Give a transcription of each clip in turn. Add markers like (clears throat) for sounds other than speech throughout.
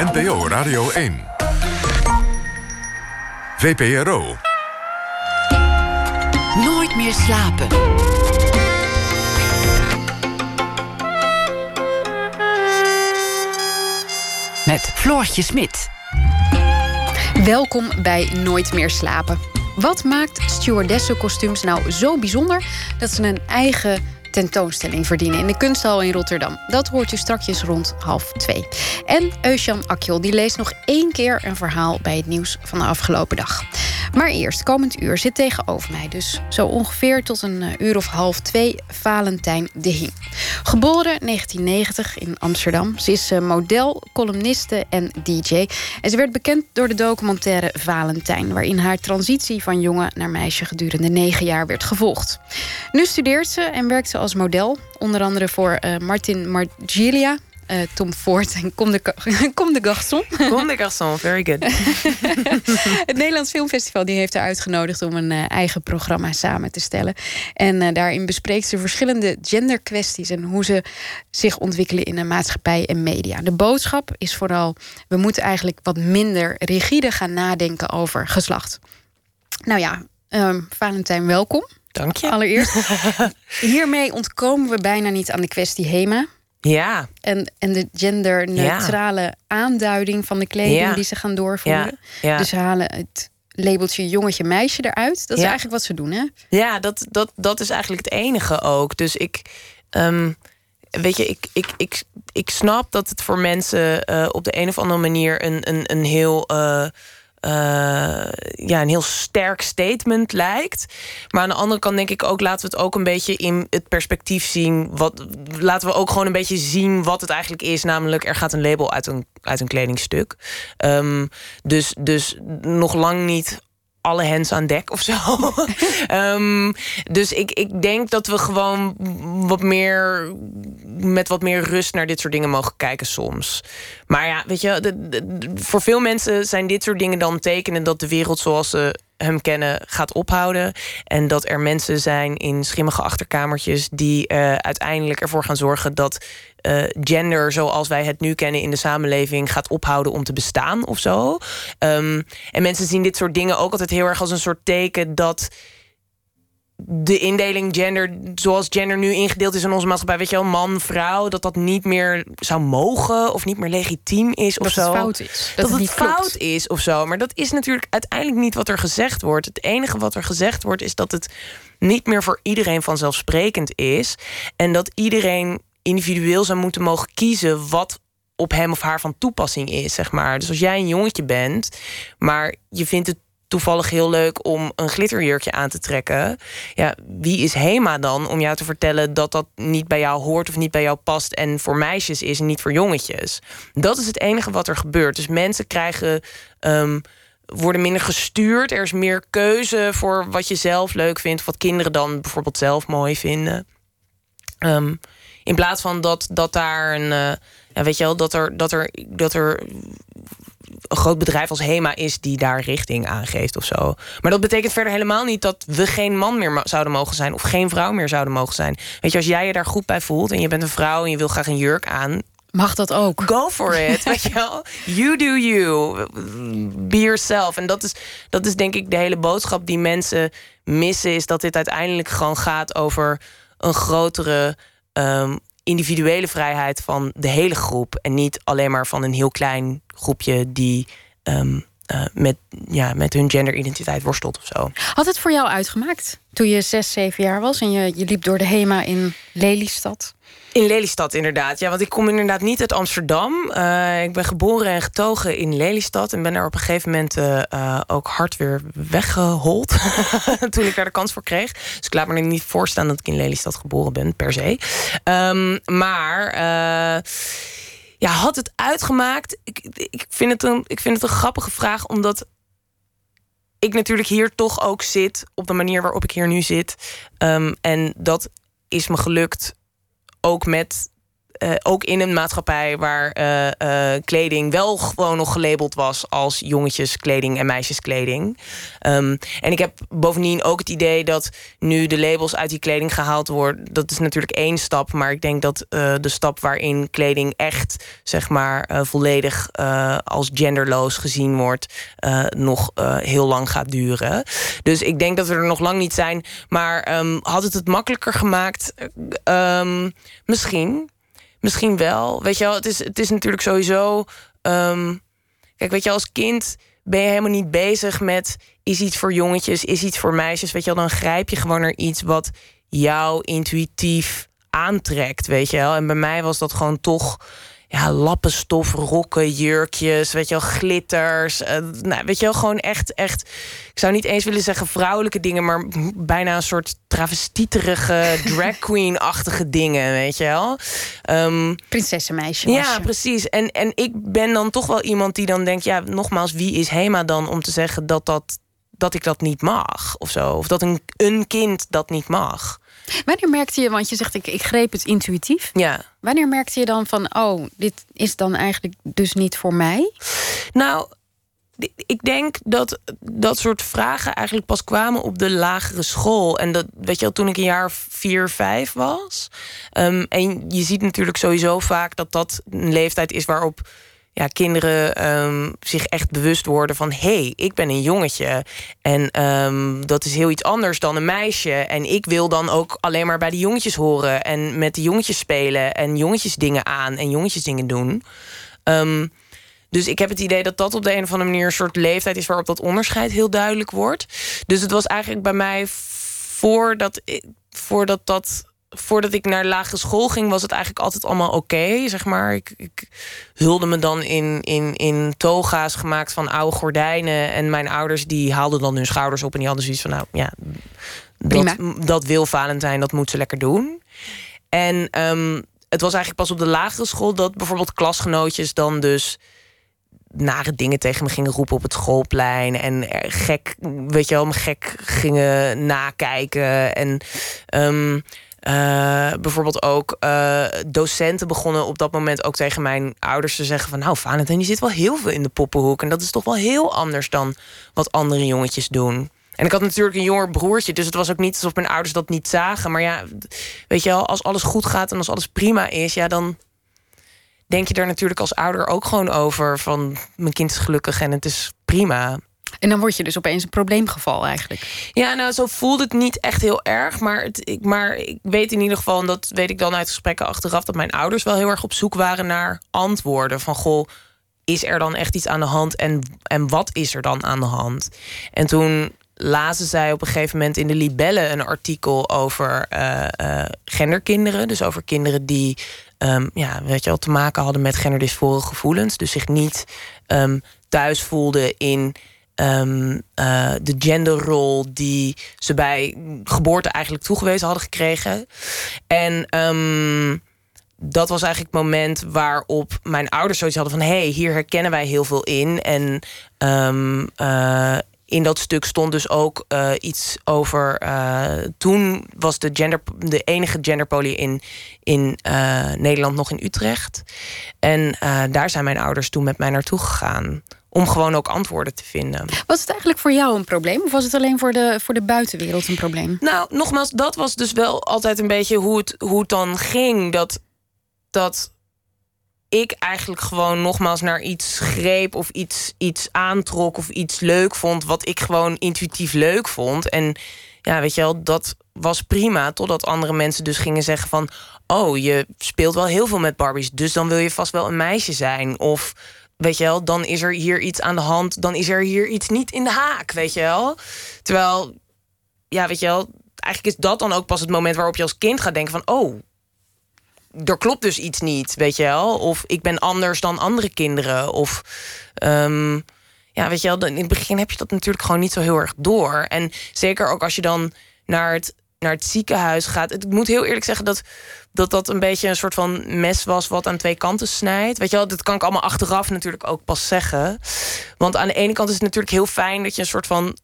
NPO Radio 1. VPRO. Nooit meer slapen. Met Floortje Smit. Welkom bij Nooit meer slapen. Wat maakt stewardessenkostuums nou zo bijzonder dat ze een eigen tentoonstelling verdienen in de kunsthal in Rotterdam. Dat hoort u straks rond half twee. En Eusjan Akjol die leest nog één keer een verhaal bij het nieuws van de afgelopen dag. Maar eerst, komend uur zit tegenover mij, dus zo ongeveer tot een eh, uur of half twee, Valentijn de Hing. Geboren 1990 in Amsterdam. Ze is eh, model, columniste en DJ. En ze werd bekend door de documentaire Valentijn, waarin haar transitie van jongen naar meisje gedurende negen jaar werd gevolgd. Nu studeert ze en werkt ze als model, onder andere voor uh, Martin Margilia uh, Tom Ford en Kom de, Kom (laughs) de Garçon. Kom de Garçon, very good. (laughs) het Nederlands Filmfestival die heeft haar uitgenodigd om een uh, eigen programma samen te stellen. En uh, daarin bespreekt ze verschillende genderkwesties en hoe ze zich ontwikkelen in de maatschappij en media. De boodschap is vooral: we moeten eigenlijk wat minder rigide gaan nadenken over geslacht. Nou ja, um, Valentijn, welkom. Dank je. Allereerst. (laughs) Hiermee ontkomen we bijna niet aan de kwestie HEMA. Ja. En, en de genderneutrale aanduiding van de kleding die ze gaan doorvoeren. Ja. Dus ze halen het labeltje jongetje meisje eruit. Dat is eigenlijk wat ze doen, hè? Ja, dat, dat, dat is eigenlijk het enige ook. Dus ik. Um, weet je, ik, ik, ik, ik snap dat het voor mensen uh, op de een of andere manier een, een, een heel. Uh, uh, ja, een heel sterk statement lijkt. Maar aan de andere kant denk ik ook... laten we het ook een beetje in het perspectief zien. Wat, laten we ook gewoon een beetje zien wat het eigenlijk is. Namelijk, er gaat een label uit een, uit een kledingstuk. Um, dus, dus nog lang niet alle hens aan dek of zo. um, (laughs) dus ik, ik denk dat we gewoon wat meer met wat meer rust naar dit soort dingen mogen kijken soms. Maar ja, weet je, de, voor veel mensen zijn dit soort dingen dan tekenen dat de wereld zoals ze hem kennen gaat ophouden. En dat er mensen zijn in schimmige achterkamertjes die uh, uiteindelijk ervoor gaan zorgen dat uh, gender zoals wij het nu kennen in de samenleving gaat ophouden om te bestaan of zo. Um, en mensen zien dit soort dingen ook altijd heel erg als een soort teken dat de indeling gender, zoals gender nu ingedeeld is in onze maatschappij, weet je wel, man, vrouw, dat dat niet meer zou mogen of niet meer legitiem is of dat zo. Het fout is. Dat, dat het, fout is of zo. Maar dat is natuurlijk uiteindelijk niet wat er gezegd wordt. Het enige wat er gezegd wordt is dat het niet meer voor iedereen vanzelfsprekend is. En dat iedereen individueel zou moeten mogen kiezen wat op hem of haar van toepassing is, zeg maar. Dus als jij een jongetje bent, maar je vindt het toevallig heel leuk om een glitterjurkje aan te trekken. Ja, wie is Hema dan om jou te vertellen dat dat niet bij jou hoort of niet bij jou past en voor meisjes is en niet voor jongetjes? Dat is het enige wat er gebeurt. Dus mensen krijgen. Um, worden minder gestuurd. Er is meer keuze voor wat je zelf leuk vindt. Wat kinderen dan bijvoorbeeld zelf mooi vinden. Um, in plaats van dat, dat daar een. Uh, ja, weet je wel, dat er, dat, er, dat er een groot bedrijf als HEMA is die daar richting aangeeft of zo. Maar dat betekent verder helemaal niet dat we geen man meer zouden mogen zijn of geen vrouw meer zouden mogen zijn. Weet je, als jij je daar goed bij voelt en je bent een vrouw en je wil graag een jurk aan. Mag dat ook? Go for it. weet je wel? You do you. Be yourself. En dat is, dat is denk ik de hele boodschap die mensen missen. Is dat dit uiteindelijk gewoon gaat over een grotere um, individuele vrijheid van de hele groep. En niet alleen maar van een heel klein groepje die um, uh, met, ja, met hun genderidentiteit worstelt of zo. Had het voor jou uitgemaakt toen je zes, zeven jaar was en je, je liep door de HEMA in Lelystad? In Lelystad, inderdaad. Ja, want ik kom inderdaad niet uit Amsterdam. Uh, ik ben geboren en getogen in Lelystad. En ben daar op een gegeven moment uh, ook hard weer weggehold. (laughs) toen ik daar de kans voor kreeg. Dus ik laat me er niet voorstaan dat ik in Lelystad geboren ben, per se. Um, maar. Uh, ja, had het uitgemaakt? Ik, ik, vind het een, ik vind het een grappige vraag, omdat ik natuurlijk hier toch ook zit op de manier waarop ik hier nu zit. Um, en dat is me gelukt ook met eh, ook in een maatschappij waar eh, eh, kleding wel gewoon nog gelabeld was als jongetjeskleding en meisjeskleding. Um, en ik heb bovendien ook het idee dat nu de labels uit die kleding gehaald worden. Dat is natuurlijk één stap, maar ik denk dat de stap waarin kleding echt zeg maar volledig als genderloos gezien wordt, nog heel lang gaat duren. Dus ik denk dat we er nog lang niet zijn. Maar um, had het het makkelijker gemaakt? Um, misschien. Misschien wel. Weet je wel, het is, het is natuurlijk sowieso. Um, kijk, weet je, als kind ben je helemaal niet bezig met. Is iets voor jongetjes, is iets voor meisjes. Weet je wel, dan grijp je gewoon naar iets wat jou intuïtief aantrekt. Weet je wel. En bij mij was dat gewoon toch ja, lappenstof, rokken, jurkjes, weet je wel, glitters. Uh, nou, weet je wel, gewoon echt, echt... Ik zou niet eens willen zeggen vrouwelijke dingen... maar bijna een soort travestieterige, (laughs) drag queen-achtige dingen, weet je wel. Um, Prinsessenmeisje Ja, precies. En, en ik ben dan toch wel iemand die dan denkt... ja, nogmaals, wie is Hema dan om te zeggen dat, dat, dat ik dat niet mag? Of zo. Of dat een, een kind dat niet mag. Wanneer merkte je, want je zegt ik, ik greep het intuïtief. Ja. Wanneer merkte je dan van, oh, dit is dan eigenlijk dus niet voor mij? Nou, ik denk dat dat soort vragen eigenlijk pas kwamen op de lagere school. En dat weet je al toen ik een jaar vier, vijf was. Um, en je ziet natuurlijk sowieso vaak dat dat een leeftijd is waarop ja, kinderen um, zich echt bewust worden van... hé, hey, ik ben een jongetje en um, dat is heel iets anders dan een meisje. En ik wil dan ook alleen maar bij de jongetjes horen... en met de jongetjes spelen en jongetjes dingen aan en jongetjes dingen doen. Um, dus ik heb het idee dat dat op de een of andere manier... een soort leeftijd is waarop dat onderscheid heel duidelijk wordt. Dus het was eigenlijk bij mij voordat, voordat dat voordat ik naar lagere school ging, was het eigenlijk altijd allemaal oké. zeg maar. Ik, ik, hulde me dan in, in, in toga's gemaakt van oude gordijnen. En mijn ouders die haalden dan hun schouders op en die hadden zoiets van: nou ja, dat, dat wil Valentijn, dat moet ze lekker doen. En um, het was eigenlijk pas op de lagere school dat bijvoorbeeld klasgenootjes dan dus nare dingen tegen me gingen roepen op het schoolplein. En gek, weet je wel, me gek gingen nakijken. En um, uh, bijvoorbeeld ook uh, docenten begonnen op dat moment ook tegen mijn ouders te zeggen van nou Valentijn die zit wel heel veel in de poppenhoek en dat is toch wel heel anders dan wat andere jongetjes doen. En ik had natuurlijk een jonger broertje, dus het was ook niet alsof mijn ouders dat niet zagen. Maar ja, weet je wel, als alles goed gaat en als alles prima is, ja, dan denk je daar natuurlijk als ouder ook gewoon over van mijn kind is gelukkig en het is prima. En dan word je dus opeens een probleemgeval eigenlijk. Ja, nou, zo voelde het niet echt heel erg. Maar, het, ik, maar ik weet in ieder geval, en dat weet ik dan uit gesprekken achteraf... dat mijn ouders wel heel erg op zoek waren naar antwoorden. Van, goh, is er dan echt iets aan de hand? En, en wat is er dan aan de hand? En toen lazen zij op een gegeven moment in de Libelle... een artikel over uh, uh, genderkinderen. Dus over kinderen die um, ja, weet je wel, te maken hadden met genderdysfore gevoelens. Dus zich niet um, thuis voelden in um, uh, de genderrol die ze bij geboorte eigenlijk toegewezen hadden gekregen. En um, dat was eigenlijk het moment waarop mijn ouders zoiets hadden van: hé, hey, hier herkennen wij heel veel in. En um, uh, in dat stuk stond dus ook uh, iets over. Toen was de, gender, de enige genderpolie in, in Nederland nog in Utrecht. En daar zijn mijn ouders toen met mij naartoe gegaan om gewoon ook antwoorden te vinden. Was het eigenlijk voor jou een probleem? Of was het alleen voor de, voor de buitenwereld een probleem? Nou, nogmaals, dat was dus wel altijd een beetje hoe het, hoe het dan ging. Dat, dat ik eigenlijk gewoon nogmaals naar iets greep... of iets, iets aantrok of iets leuk vond... wat ik gewoon intuïtief leuk vond. En ja, weet je wel, dat was prima... totdat andere mensen dus gingen zeggen van... oh, je speelt wel heel veel met Barbies... dus dan wil je vast wel een meisje zijn. Of weet je wel, dan is er hier iets aan de hand, dan is er hier iets niet in de haak, weet je wel. Terwijl, ja, weet je wel, eigenlijk is dat dan ook pas het moment waarop je als kind gaat denken van, oh, er klopt dus iets niet, weet je wel. Of ik ben anders dan andere kinderen. Of, um, ja, weet je wel, in het begin heb je dat natuurlijk gewoon niet zo heel erg door. En zeker ook als je dan naar het naar het ziekenhuis gaat. Ik moet heel eerlijk zeggen dat, dat dat een beetje een soort van mes was wat aan twee kanten snijdt. Weet je wel, dat kan ik allemaal achteraf natuurlijk ook pas zeggen. Want aan de ene kant is het natuurlijk heel fijn dat je een soort van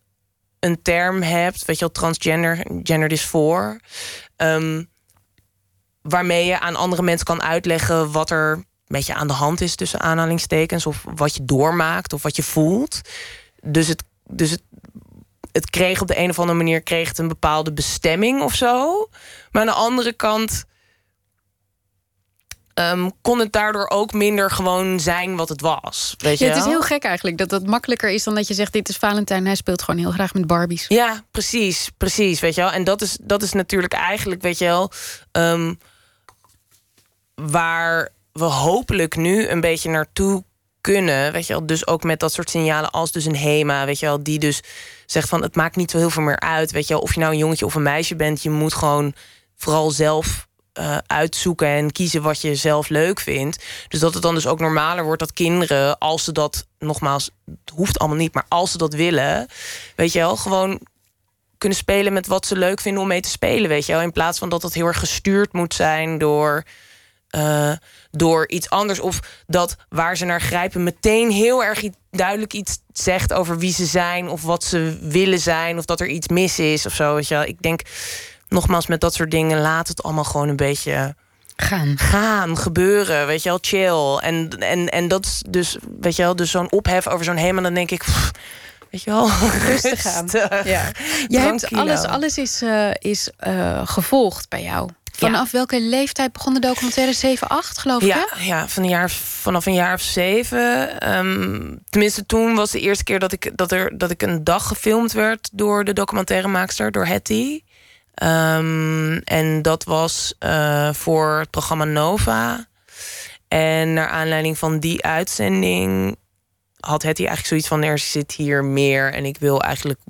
een term hebt. Weet je wel, transgender, gender is voor. Um, waarmee je aan andere mensen kan uitleggen wat er een beetje aan de hand is tussen aanhalingstekens, of wat je doormaakt of wat je voelt. Dus het, dus het, het kreeg op de een of andere manier kreeg het een bepaalde bestemming of zo. Maar aan de andere kant um, kon het daardoor ook minder gewoon zijn wat het was. Weet je ja, het is heel gek eigenlijk dat dat makkelijker is dan dat je zegt: Dit is Valentijn, hij speelt gewoon heel graag met Barbies. Ja, precies, precies. Weet je wel. En dat is, dat is natuurlijk eigenlijk, weet je wel, um, waar we hopelijk nu een beetje naartoe kunnen. Weet je wel, dus ook met dat soort signalen als dus een HEMA, weet je wel, die dus zegt van het maakt niet zo heel veel meer uit. Weet je wel, of je nou een jongetje of een meisje bent, je moet gewoon vooral zelf uh, uitzoeken en kiezen wat je zelf leuk vindt. Dus dat het dan dus ook normaler wordt dat kinderen, als ze dat, nogmaals, het hoeft allemaal niet, maar als ze dat willen, weet je wel, gewoon kunnen spelen met wat ze leuk vinden om mee te spelen, weet je wel. In plaats van dat dat heel erg gestuurd moet zijn door. Uh, door iets anders. Of dat waar ze naar grijpen meteen heel erg duidelijk iets zegt over wie ze zijn. Of wat ze willen zijn. Of dat er iets mis is of zo. Weet je wel. Ik denk nogmaals, met dat soort dingen, laat het allemaal gewoon een beetje gaan. Gaan, gebeuren, weet je wel, chill. En, en, en dat is dus, weet je wel, dus zo'n ophef over zo'n helemaal, dan denk ik. weet je wel, rustig aan. Ja. Jij hebt alles, alles is, uh, is uh, gevolgd bij jou. Vanaf welke leeftijd begon de documentaire? 7, 8, geloof ik? Ja, ja van een jaar, vanaf een jaar of zeven. Um, tenminste, toen was de eerste keer dat ik, dat, er, dat ik een dag gefilmd werd door de documentairemaakster, door Hetty. Um, en dat was uh, voor het programma Nova. En naar aanleiding van die uitzending had Hetty eigenlijk zoiets van: er zit hier meer. En ik wil eigenlijk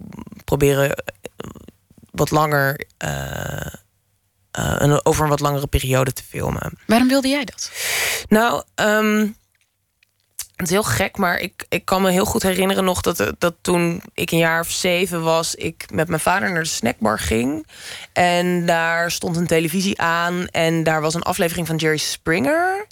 proberen eh, wat langer. Uh, uh, over een wat langere periode te filmen. Waarom wilde jij dat? Nou, um, het is heel gek, maar ik, ik kan me heel goed herinneren nog dat, dat toen ik een jaar of zeven was, ik met mijn vader naar de snackbar ging. En daar stond een televisie aan en daar was een aflevering van Jerry Springer.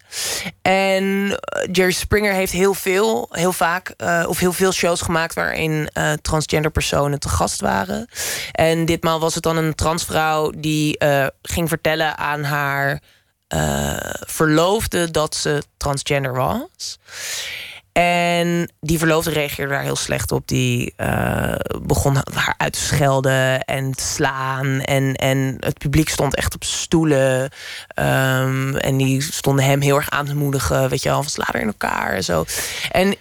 En eh, Jerry Springer heeft heel veel, heel vaak, uh, of heel veel shows gemaakt waarin uh, transgender personen te gast waren. En ditmaal was het dan een transvrouw die ging vertellen aan haar uh, verloofde dat ze transgender was. En die verloofde reageerde daar heel slecht op. Die uh, begon haar uit te schelden en te slaan. En, en het publiek stond echt op stoelen. Um, en die stonden hem heel erg aan te moedigen. Weet je wel, van sla er in elkaar en zo. En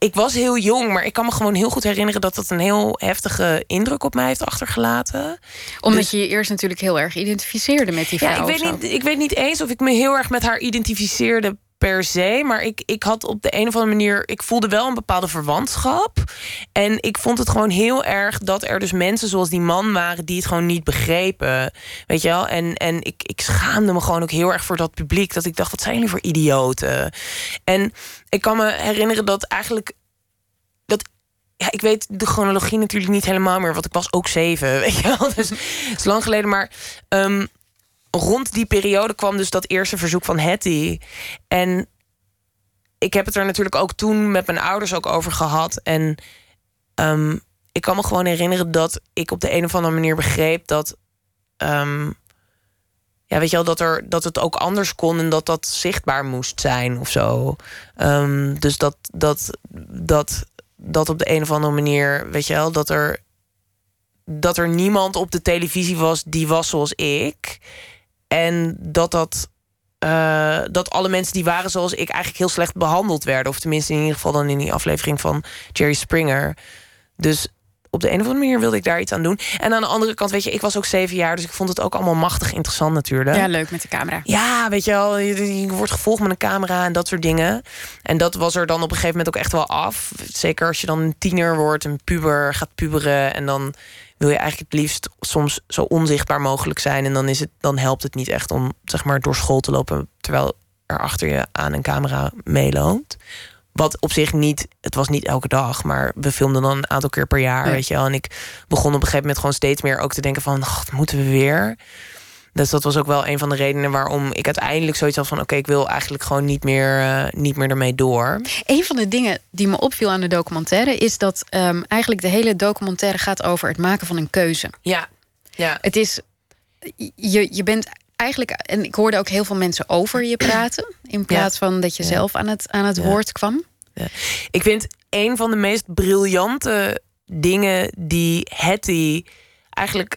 ik was heel jong, maar ik kan me gewoon heel goed herinneren dat dat een heel heftige indruk op mij heeft achtergelaten. Omdat dus- je je eerst natuurlijk heel erg identificeerde met die vrouw. Ja, ik weet, niet, ik weet niet eens of ik me heel erg met haar identificeerde per se. Maar ik, ik had op de een of andere manier. Ik voelde wel een bepaalde verwantschap. En ik vond het gewoon heel erg dat er dus mensen zoals die man waren. die het gewoon niet begrepen. Weet je wel? En, en ik, ik schaamde me gewoon ook heel erg voor dat publiek. Dat ik dacht: wat zijn jullie voor idioten? En ik kan me herinneren dat eigenlijk. Dat ja, ik weet de chronologie natuurlijk niet helemaal meer, want ik was ook zeven, (laughs) weet je wel. Dus het is lang geleden, maar um, rond die periode kwam dus dat eerste verzoek van Hetty. En ik heb het er natuurlijk ook toen met mijn ouders ook over gehad. En um, ik kan me gewoon herinneren dat ik op de een of andere manier begreep dat. Um, ja, weet je wel, dat, er, dat het ook anders kon en dat dat zichtbaar moest zijn of zo. Um, dus dat, dat, dat, dat op de een of andere manier, weet je wel, dat er, dat er niemand op de televisie was die was zoals ik. En dat dat. Uh, dat alle mensen die waren zoals ik eigenlijk heel slecht behandeld werden. Of tenminste in ieder geval dan in die aflevering van Jerry Springer. Dus op de een of andere manier wilde ik daar iets aan doen. En aan de andere kant, weet je, ik was ook zeven jaar, dus ik vond het ook allemaal machtig interessant natuurlijk. Ja, leuk met de camera. Ja, weet je wel, je, je wordt gevolgd met een camera en dat soort dingen. En dat was er dan op een gegeven moment ook echt wel af. Zeker als je dan een tiener wordt, een puber gaat puberen en dan wil je eigenlijk het liefst soms zo onzichtbaar mogelijk zijn. En dan, is het, dan helpt het niet echt om zeg maar, door school te lopen terwijl er achter je aan een camera meeloopt. Wat op zich niet, het was niet elke dag, maar we filmden dan een aantal keer per jaar, weet je wel. En ik begon op een gegeven moment gewoon steeds meer ook te denken van, god, moeten we weer? Dus dat was ook wel een van de redenen waarom ik uiteindelijk zoiets had van... oké, ik wil eigenlijk gewoon niet meer, uh, niet meer ermee door. Een van de dingen die me opviel aan de documentaire... is dat um, eigenlijk de hele documentaire gaat over het maken van een keuze. Ja, ja. Het is... Je, je bent eigenlijk, en ik hoorde ook heel veel mensen over je praten, in plaats van dat je zelf aan het, aan het woord kwam. Ik vind een van de meest briljante dingen die Hetty eigenlijk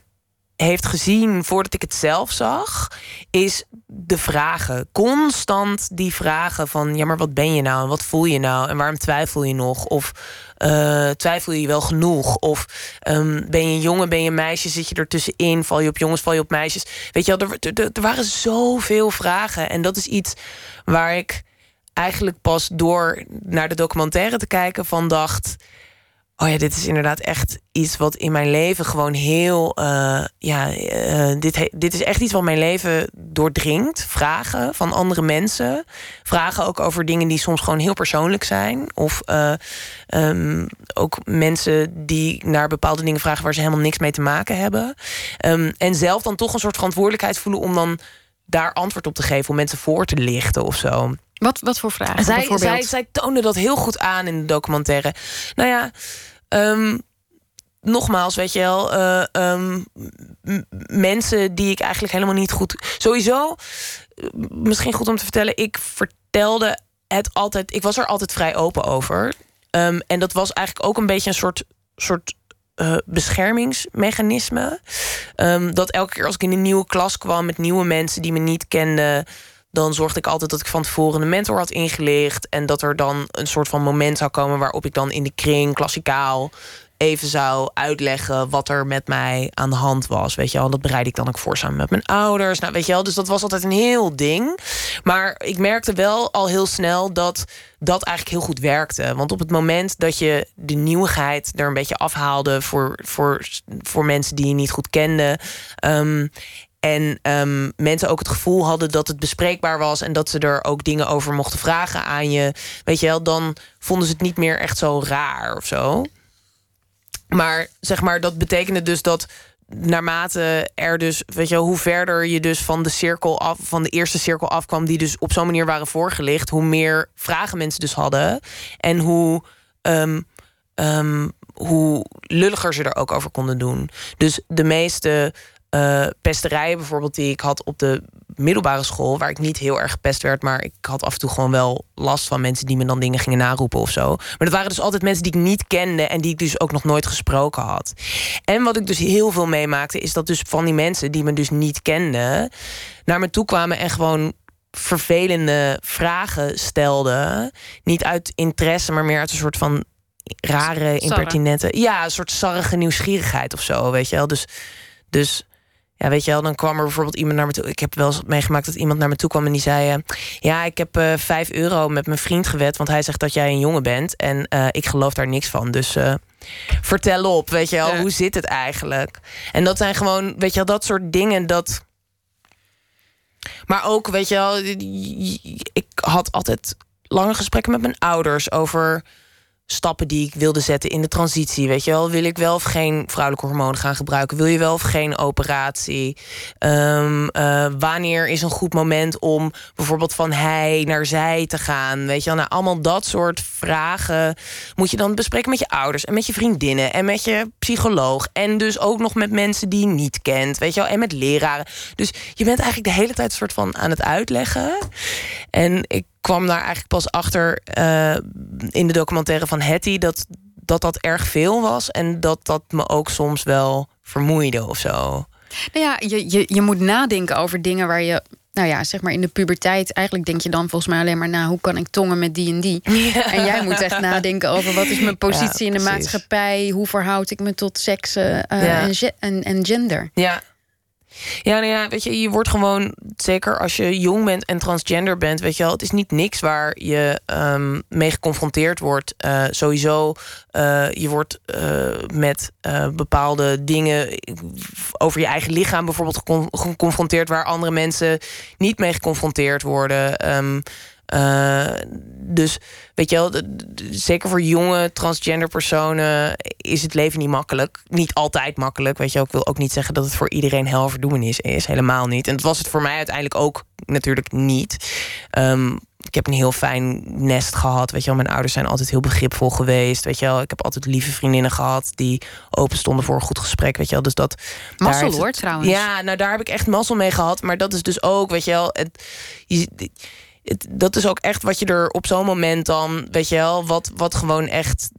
heeft gezien voordat ik het zelf zag, is de vragen. Constant die vragen van: ja, maar wat ben je nou? En wat voel je nou? En waarom twijfel je nog? Of uh, twijfel je wel genoeg? Of um, ben je jongen, ben je meisje? Zit je er tussenin? Val je op jongens, val je op meisjes? Weet je wel, er, er, er waren zoveel vragen. En dat is iets waar ik eigenlijk pas door naar de documentaire te kijken van dacht Oh ja, dit is inderdaad echt iets wat in mijn leven gewoon heel. Uh, ja, uh, dit, dit is echt iets wat mijn leven doordringt. Vragen van andere mensen. Vragen ook over dingen die soms gewoon heel persoonlijk zijn. Of uh, um, ook mensen die naar bepaalde dingen vragen waar ze helemaal niks mee te maken hebben. Um, en zelf dan toch een soort verantwoordelijkheid voelen om dan daar antwoord op te geven, om mensen voor te lichten of zo. Wat, wat voor vragen? Zij, zij, zij toonde dat heel goed aan in de documentaire. Nou ja, um, nogmaals, weet je wel, uh, um, mensen die ik eigenlijk helemaal niet goed. Sowieso, misschien goed om te vertellen, ik vertelde het altijd. Ik was er altijd vrij open over. Um, en dat was eigenlijk ook een beetje een soort. soort uh, beschermingsmechanisme. Um, dat elke keer als ik in een nieuwe klas kwam met nieuwe mensen die me niet kenden, dan zorgde ik altijd dat ik van tevoren een mentor had ingelicht. En dat er dan een soort van moment zou komen waarop ik dan in de kring, klassikaal, even zou uitleggen wat er met mij aan de hand was. Weet je wel, dat bereid ik dan ook voor samen met mijn ouders. Nou, weet je wel, dus dat was altijd een heel ding. Maar ik merkte wel al heel snel dat dat eigenlijk heel goed werkte. Want op het moment dat je de nieuwigheid er een beetje afhaalde voor, voor, voor mensen die je niet goed kende. Um, en um, mensen ook het gevoel hadden dat het bespreekbaar was en dat ze er ook dingen over mochten vragen aan je. Weet je wel, dan vonden ze het niet meer echt zo raar of zo. Maar zeg maar, dat betekende dus dat naarmate er dus, weet je wel, hoe verder je dus van de cirkel af, van de eerste cirkel afkwam, die dus op zo'n manier waren voorgelicht, hoe meer vragen mensen dus hadden. En hoe. Um, hoe lulliger ze er ook over konden doen. Dus de meeste uh, pesterijen bijvoorbeeld die ik had op de middelbare school, waar ik niet heel erg gepest werd, maar ik had af en toe gewoon wel last van mensen die me dan dingen gingen naroepen of zo. Maar dat waren dus altijd mensen die ik niet kende en die ik dus ook nog nooit gesproken had. En wat ik dus heel veel meemaakte, is dat dus van die mensen die me dus niet kenden, naar me toe kwamen en gewoon vervelende vragen stelden. Niet uit interesse, maar meer uit een soort van rare, impertinente. Ja, een soort sarrige nieuwsgierigheid of zo, weet je wel. Dus. Dus ja, weet je wel, dan kwam er bijvoorbeeld iemand naar me toe. Ik heb wel eens meegemaakt dat iemand naar me toe kwam en die zei: uh, Ja, ik heb eh, 5 euro met mijn vriend gewet, want hij zegt dat jij een jongen bent. En uh, ik geloof daar niks van. Dus vertel op, weet je wel, hoe zit het eigenlijk? En dat zijn gewoon, weet je wel, dat soort dingen dat. Maar ook, weet je wel, ik had altijd lange gesprekken met mijn ouders over stappen die ik wilde zetten in de transitie. Weet je wel, wil ik wel of geen vrouwelijke hormonen gaan gebruiken? Wil je wel of geen operatie? Um, uh, wanneer is een goed moment om bijvoorbeeld van hij naar zij te gaan? Weet je wel, nou, allemaal dat soort vragen moet je dan bespreken met je ouders en met je vriendinnen en met je psycholoog. En dus ook nog met mensen die je niet kent, weet je wel, en met leraren. Dus je bent eigenlijk de hele tijd soort van aan het uitleggen. En ik kwam daar eigenlijk pas achter uh, in de documentaire van Hetty dat, dat dat erg veel was en dat dat me ook soms wel vermoeide of zo. Nou ja, je, je, je moet nadenken over dingen waar je nou ja, zeg maar in de puberteit, eigenlijk denk je dan volgens mij alleen maar na hoe kan ik tongen met die en die. (laughs) En jij moet echt nadenken over wat is mijn positie in de maatschappij, hoe verhoud ik me tot seks uh, en, en, en, gender. Ja, ja, nou ja, weet je, je wordt gewoon, zeker als je jong bent en transgender bent, weet je wel, het is niet niks waar je um, mee geconfronteerd wordt. Uh, sowieso, uh, je wordt uh, met bepaalde dingen over je eigen lichaam bijvoorbeeld geconfronteerd waar andere mensen niet mee geconfronteerd worden. Um, uh, dus weet je wel, zeker voor jonge transgender personen is het leven niet makkelijk. Niet altijd makkelijk. Weet je, ik wil ook niet zeggen dat het voor iedereen helverdoemenis is. Helemaal niet. En dat was het voor mij uiteindelijk ook natuurlijk niet. Um, ik heb een heel fijn nest gehad. Weet je wel, mijn ouders zijn altijd heel begripvol geweest. Weet je wel, ik heb altijd lieve vriendinnen gehad die open stonden voor een goed gesprek. Weet je wel, dus dat. Mazzel hoor, trouwens. Ja, nou daar heb ik echt mazzel mee gehad. Maar dat is dus ook, weet je wel, het, je, dat is ook echt wat je er op zo'n moment dan, weet je wel, wat, wat gewoon echt,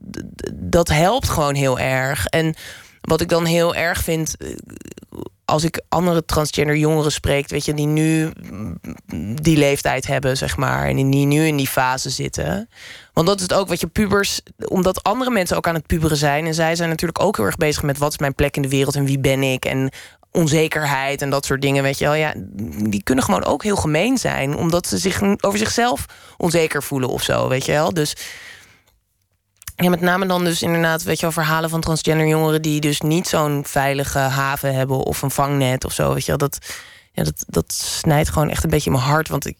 dat helpt gewoon heel erg. En wat ik dan heel erg vind, eh, als ik andere transgender jongeren spreek, weet je, die nu die leeftijd hebben, zeg maar, en die nu in die fase zitten. Want dat is het ook wat je pubers, omdat andere mensen ook aan het puberen zijn. En zij zijn natuurlijk ook heel erg bezig met wat is mijn plek in de wereld en wie ben ik. En onzekerheid en dat soort dingen, weet je wel. Ja, die kunnen gewoon ook heel gemeen zijn, omdat ze zich over zichzelf onzeker voelen of zo, weet je wel. Dus ja, met name dan dus inderdaad, weet je wel, verhalen van transgender jongeren die dus niet zo'n veilige haven hebben of een vangnet of zo, weet je wel. Dat, ja, dat, dat snijdt gewoon echt een beetje in mijn hart, want ik,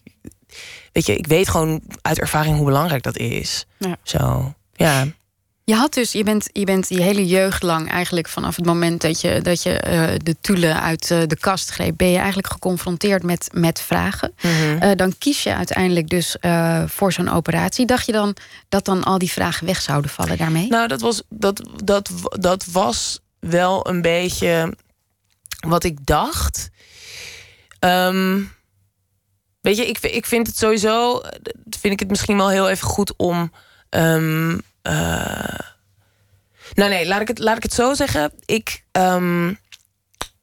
weet je, ik weet gewoon uit ervaring hoe belangrijk dat is. Ja. Zo, ja. Je had dus, je bent, je bent die hele jeugd lang eigenlijk vanaf het moment dat je, dat je uh, de toelen uit uh, de kast greep, ben je eigenlijk geconfronteerd met, met vragen. Mm -hmm. uh, dan kies je uiteindelijk dus voor zo'n operatie. Dacht je dan dat dan al die vragen weg zouden vallen daarmee? Nou, dat was, dat, dat, dat was wel een beetje wat ik dacht. Um, weet je, ik, ik vind het sowieso, vind ik het misschien wel heel even goed om. Um, uh, nou nee, laat ik, het, laat ik het zo zeggen. Ik, um,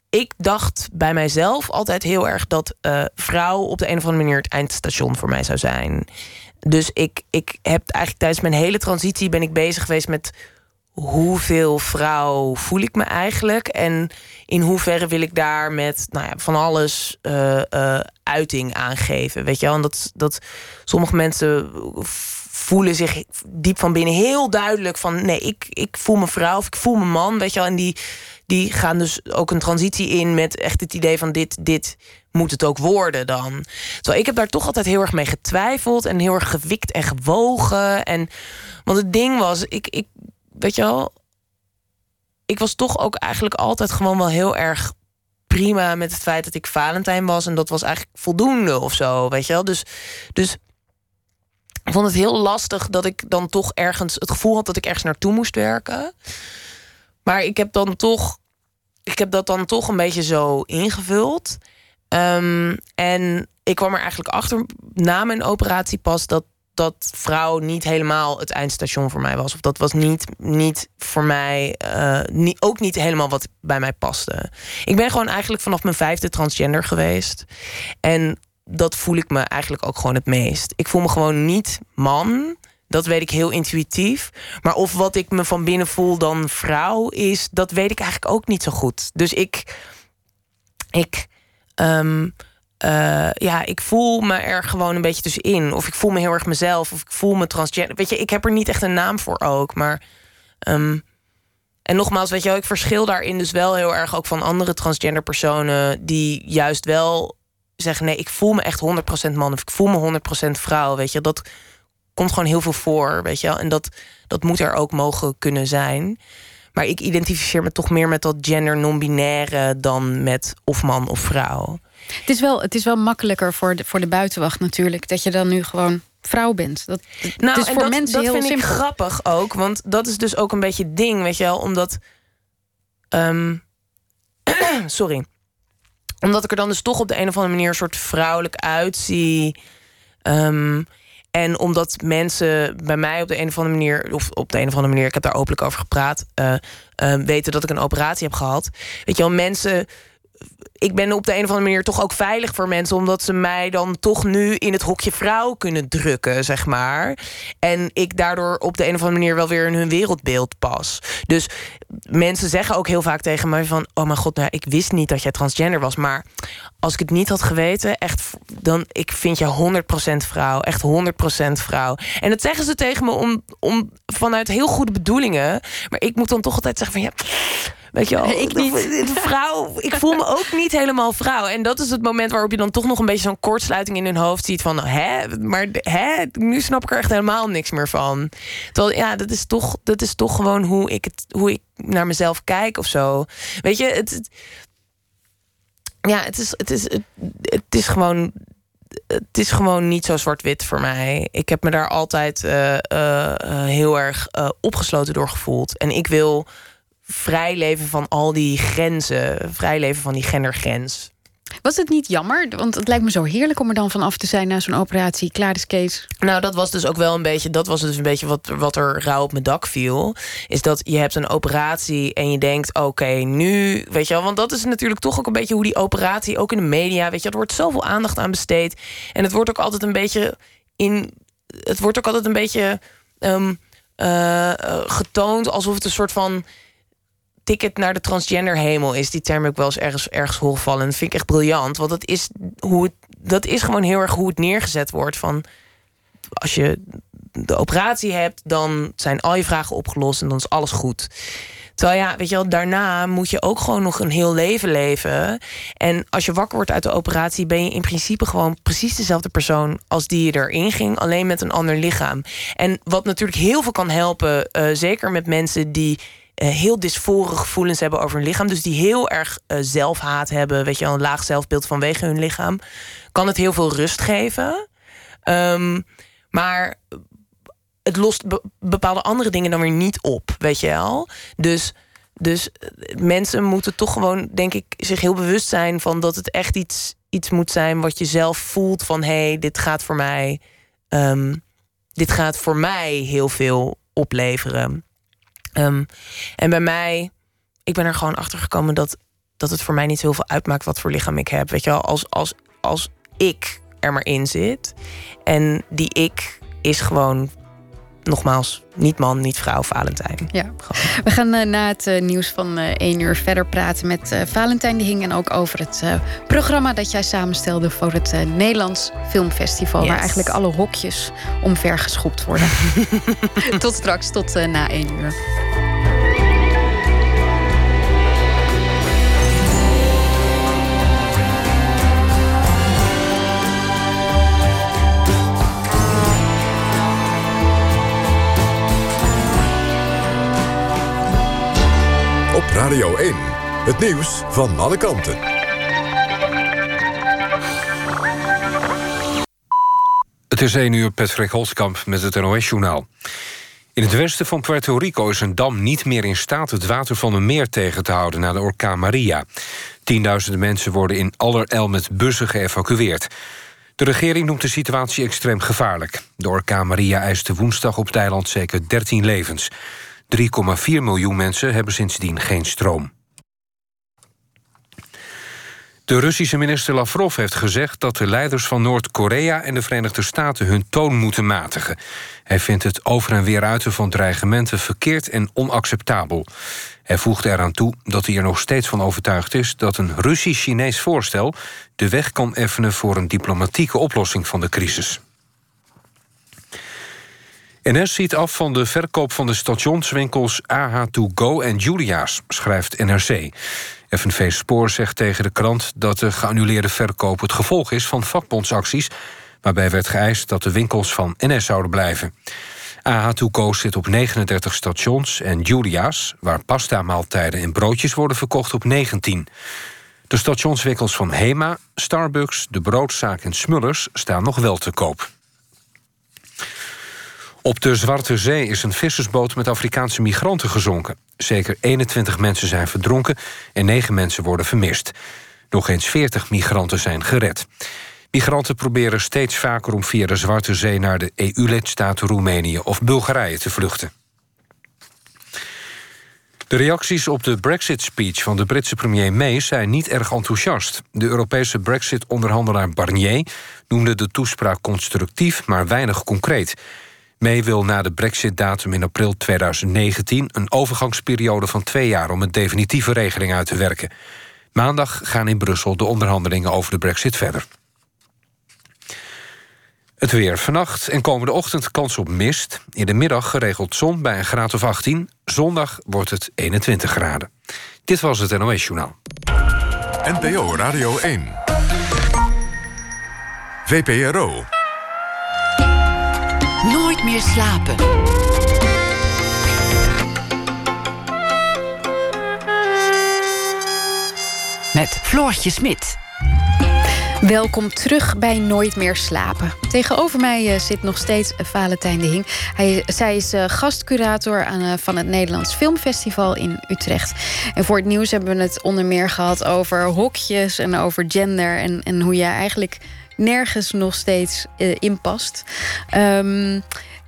ik dacht bij mijzelf altijd heel erg dat uh, vrouw op de een of andere manier het eindstation voor mij zou zijn. Dus ik, ik heb eigenlijk tijdens mijn hele transitie ben ik bezig geweest met hoeveel vrouw voel ik me eigenlijk en in hoeverre wil ik daar met nou ja, van alles uh, uiting aangeven. Weet je wel, dat, dat sommige mensen voelen zich diep van binnen heel duidelijk van nee, ik, ik voel me vrouw of ik voel me man, weet je wel. En die, die gaan dus ook een transitie in met echt het idee van dit, dit moet het ook worden dan. Zo, ik heb daar toch altijd heel erg mee getwijfeld en heel erg gewikt en gewogen. En, want het ding was, ik, ik weet je wel, ik was toch ook eigenlijk altijd gewoon wel heel erg prima met het feit dat ik Valentijn was. En dat was eigenlijk voldoende of zo, weet je wel. Dus, dus ik vond het heel lastig dat ik dan toch ergens het gevoel had dat ik ergens naartoe moest werken. Maar ik heb dan toch, ik heb dat dan toch een beetje zo ingevuld. Um, en ik kwam er eigenlijk achter na mijn operatie pas dat dat vrouw niet helemaal het eindstation voor mij was. Of dat was niet, niet voor mij, uh, niet, ook niet helemaal wat bij mij paste. Ik ben gewoon eigenlijk vanaf mijn vijfde transgender geweest. En dat voel ik me eigenlijk ook gewoon het meest. Ik voel me gewoon niet man. Dat weet ik heel intuïtief. Maar of wat ik me van binnen voel dan vrouw is, dat weet ik eigenlijk ook niet zo goed. Dus ik. Ik. Um, uh, ja, ik voel me er gewoon een beetje tussenin. Of ik voel me heel erg mezelf. Of ik voel me transgender. Weet je, ik heb er niet echt een naam voor ook. Maar. Um, en nogmaals, weet je wel, ik verschil daarin dus wel heel erg ook van andere transgender personen. die juist wel zeggen: nee, ik voel me echt 100% man of ik voel me 100% vrouw. Weet je, dat komt gewoon heel veel voor. Weet je, en dat, dat moet er ook mogen kunnen zijn. Maar ik identificeer me toch meer met dat gender non-binaire dan met of man of vrouw. Het is wel, het is wel makkelijker voor de, voor de buitenwacht natuurlijk, dat je dan nu gewoon vrouw bent. Dat, nou, is voor dat, mensen dat heel vind simpel. ik grappig ook, want dat is dus ook een beetje het ding, weet je wel, omdat. Um, (clears throat) sorry omdat ik er dan dus toch op de een of andere manier een soort vrouwelijk uitzie. Um, en omdat mensen bij mij op de een of andere manier, of op de een of andere manier, ik heb daar openlijk over gepraat, uh, uh, weten dat ik een operatie heb gehad. Weet je wel, mensen ik ben op de een of andere manier toch ook veilig voor mensen, omdat ze mij dan toch nu in het hokje vrouw kunnen drukken, zeg maar. En ik daardoor op de een of andere manier wel weer in hun wereldbeeld pas. Dus mensen zeggen ook heel vaak tegen mij van, oh mijn god, nou, ik wist niet dat jij transgender was, maar als ik het niet had geweten, echt, dan ik vind je 100% vrouw, echt 100% vrouw. En dat zeggen ze tegen me om, om vanuit heel goede bedoelingen, maar ik moet dan toch altijd zeggen van ja Weet je ik niet. vrouw, ik voel me ook niet helemaal vrouw. En dat is het moment waarop je dan toch nog een beetje zo'n kortsluiting in hun hoofd ziet van, hè, maar hè, nu snap ik er echt helemaal niks meer van. Terwijl, ja, dat is toch, dat is toch gewoon hoe ik, het, hoe ik naar mezelf kijk of zo. Weet je, het, het ja, het is, het is, het, het is gewoon het is gewoon niet zo zwart-wit voor mij. Ik heb me daar altijd uh, uh, heel erg opgesloten door gevoeld. En ik wil vrij leven van al die grenzen. Vrij leven van die gendergrens. Was het niet jammer? Want het lijkt me zo heerlijk om er dan vanaf te zijn na zo'n operatie. Klaar is Kees. Nou, dat was dus ook wel een beetje. Dat was dus een beetje wat, wat er rauw op mijn dak viel. Is dat je hebt een operatie en je denkt: oké, nu. Weet je wel, want dat is natuurlijk toch ook een beetje hoe die operatie, ook in de media, weet je, er wordt zoveel aandacht aan besteed. En het wordt ook altijd een beetje in. Het wordt ook altijd een beetje um, uh, getoond alsof het een soort van ticket naar de transgender hemel is. Die term ik wel eens ergens, ergens horen vallen. Dat vind ik echt briljant. Want dat is, hoe dat is gewoon heel erg hoe het neergezet wordt. Van als je de operatie hebt, dan zijn al je vragen opgelost en dan is alles goed. Terwijl ja, weet je wel, daarna moet je ook gewoon nog een heel leven leven. En als je wakker wordt uit de operatie, ben je in principe gewoon precies dezelfde persoon als die je erin ging, alleen met een ander lichaam. En wat natuurlijk heel veel kan helpen, uh, zeker met mensen die heel dysfore gevoelens hebben over hun lichaam. Dus die heel erg uh, zelfhaat hebben. Weet je, een laag zelfbeeld vanwege hun lichaam. Kan het heel veel rust geven. Um, maar het lost be bepaalde andere dingen dan weer niet op. Weet je wel? Dus, dus eh, mensen moeten toch gewoon, denk ik, zich heel bewust zijn van dat het echt iets, iets moet zijn wat je zelf voelt van hé, hey, dit gaat voor mij. Um, dit gaat voor mij heel veel opleveren. Um, en bij mij, ik ben er gewoon achter gekomen dat, dat het voor mij niet heel veel uitmaakt wat voor lichaam ik heb. Weet je wel, als, als, als ik er maar in zit. En die ik is gewoon nogmaals, niet man, niet vrouw, Valentijn. Ja. We gaan uh, na het uh, nieuws van uh, 1 uur verder praten met Valentijn de Hing. En ook over het programma dat jij samenstelde voor het Nederlands Filmfestival. Yes. Waar eigenlijk alle hokjes omvergeschopt worden. (laughs) tot straks, tot na 1 uur. Radio 1, het nieuws van alle kanten. Het is 1 uur, Patrick Holtkamp met het NOS-journaal. In het westen van Puerto Rico is een dam niet meer in staat... het water van een meer tegen te houden na de orkaan Maria. Tienduizenden mensen worden in allerijl met bussen geëvacueerd. De regering noemt de situatie extreem gevaarlijk. De orkaan Maria eiste woensdag op het eiland zeker 13 levens. 3,4 miljoen mensen hebben sindsdien geen stroom. De Russische minister Lavrov heeft gezegd dat de leiders van Noord-Korea en de Verenigde Staten hun toon moeten matigen. Hij vindt het over en weer uiten van dreigementen verkeerd en onacceptabel. Hij voegde eraan toe dat hij er nog steeds van overtuigd is dat een Russisch-Chinees voorstel de weg kan effenen voor een diplomatieke oplossing van de crisis. NS ziet af van de verkoop van de stationswinkels AH2Go en Julia's, schrijft NRC. FNV Spoor zegt tegen de krant dat de geannuleerde verkoop het gevolg is van vakbondsacties, waarbij werd geëist dat de winkels van NS zouden blijven. AH2Go zit op 39 stations en Julia's, waar pasta-maaltijden en broodjes worden verkocht, op 19. De stationswinkels van Hema, Starbucks, de broodzaak en Smullers staan nog wel te koop. Op de Zwarte Zee is een vissersboot met Afrikaanse migranten gezonken. Zeker 21 mensen zijn verdronken en 9 mensen worden vermist. Nog eens 40 migranten zijn gered. Migranten proberen steeds vaker om via de Zwarte Zee... naar de EU-lidstaten Roemenië of Bulgarije te vluchten. De reacties op de Brexit-speech van de Britse premier May zijn niet erg enthousiast. De Europese Brexit-onderhandelaar Barnier noemde de toespraak constructief, maar weinig concreet. May wil na de brexit-datum in april 2019... een overgangsperiode van twee jaar om een definitieve regeling uit te werken. Maandag gaan in Brussel de onderhandelingen over de brexit verder. Het weer. Vannacht en komende ochtend kans op mist. In de middag geregeld zon bij een graad of 18. Zondag wordt het 21 graden. Dit was het NOS Journaal. NPO Radio 1. VPRO. Meer slapen. Met Floortje Smit. Welkom terug bij Nooit meer slapen. Tegenover mij eh, zit nog steeds Valentijn de Hing. Hij, zij is uh, gastcurator van het Nederlands Filmfestival in Utrecht. En voor het nieuws hebben we het onder meer gehad over hokjes en over gender. En, en hoe je eigenlijk nergens nog steeds uh, inpast. Um,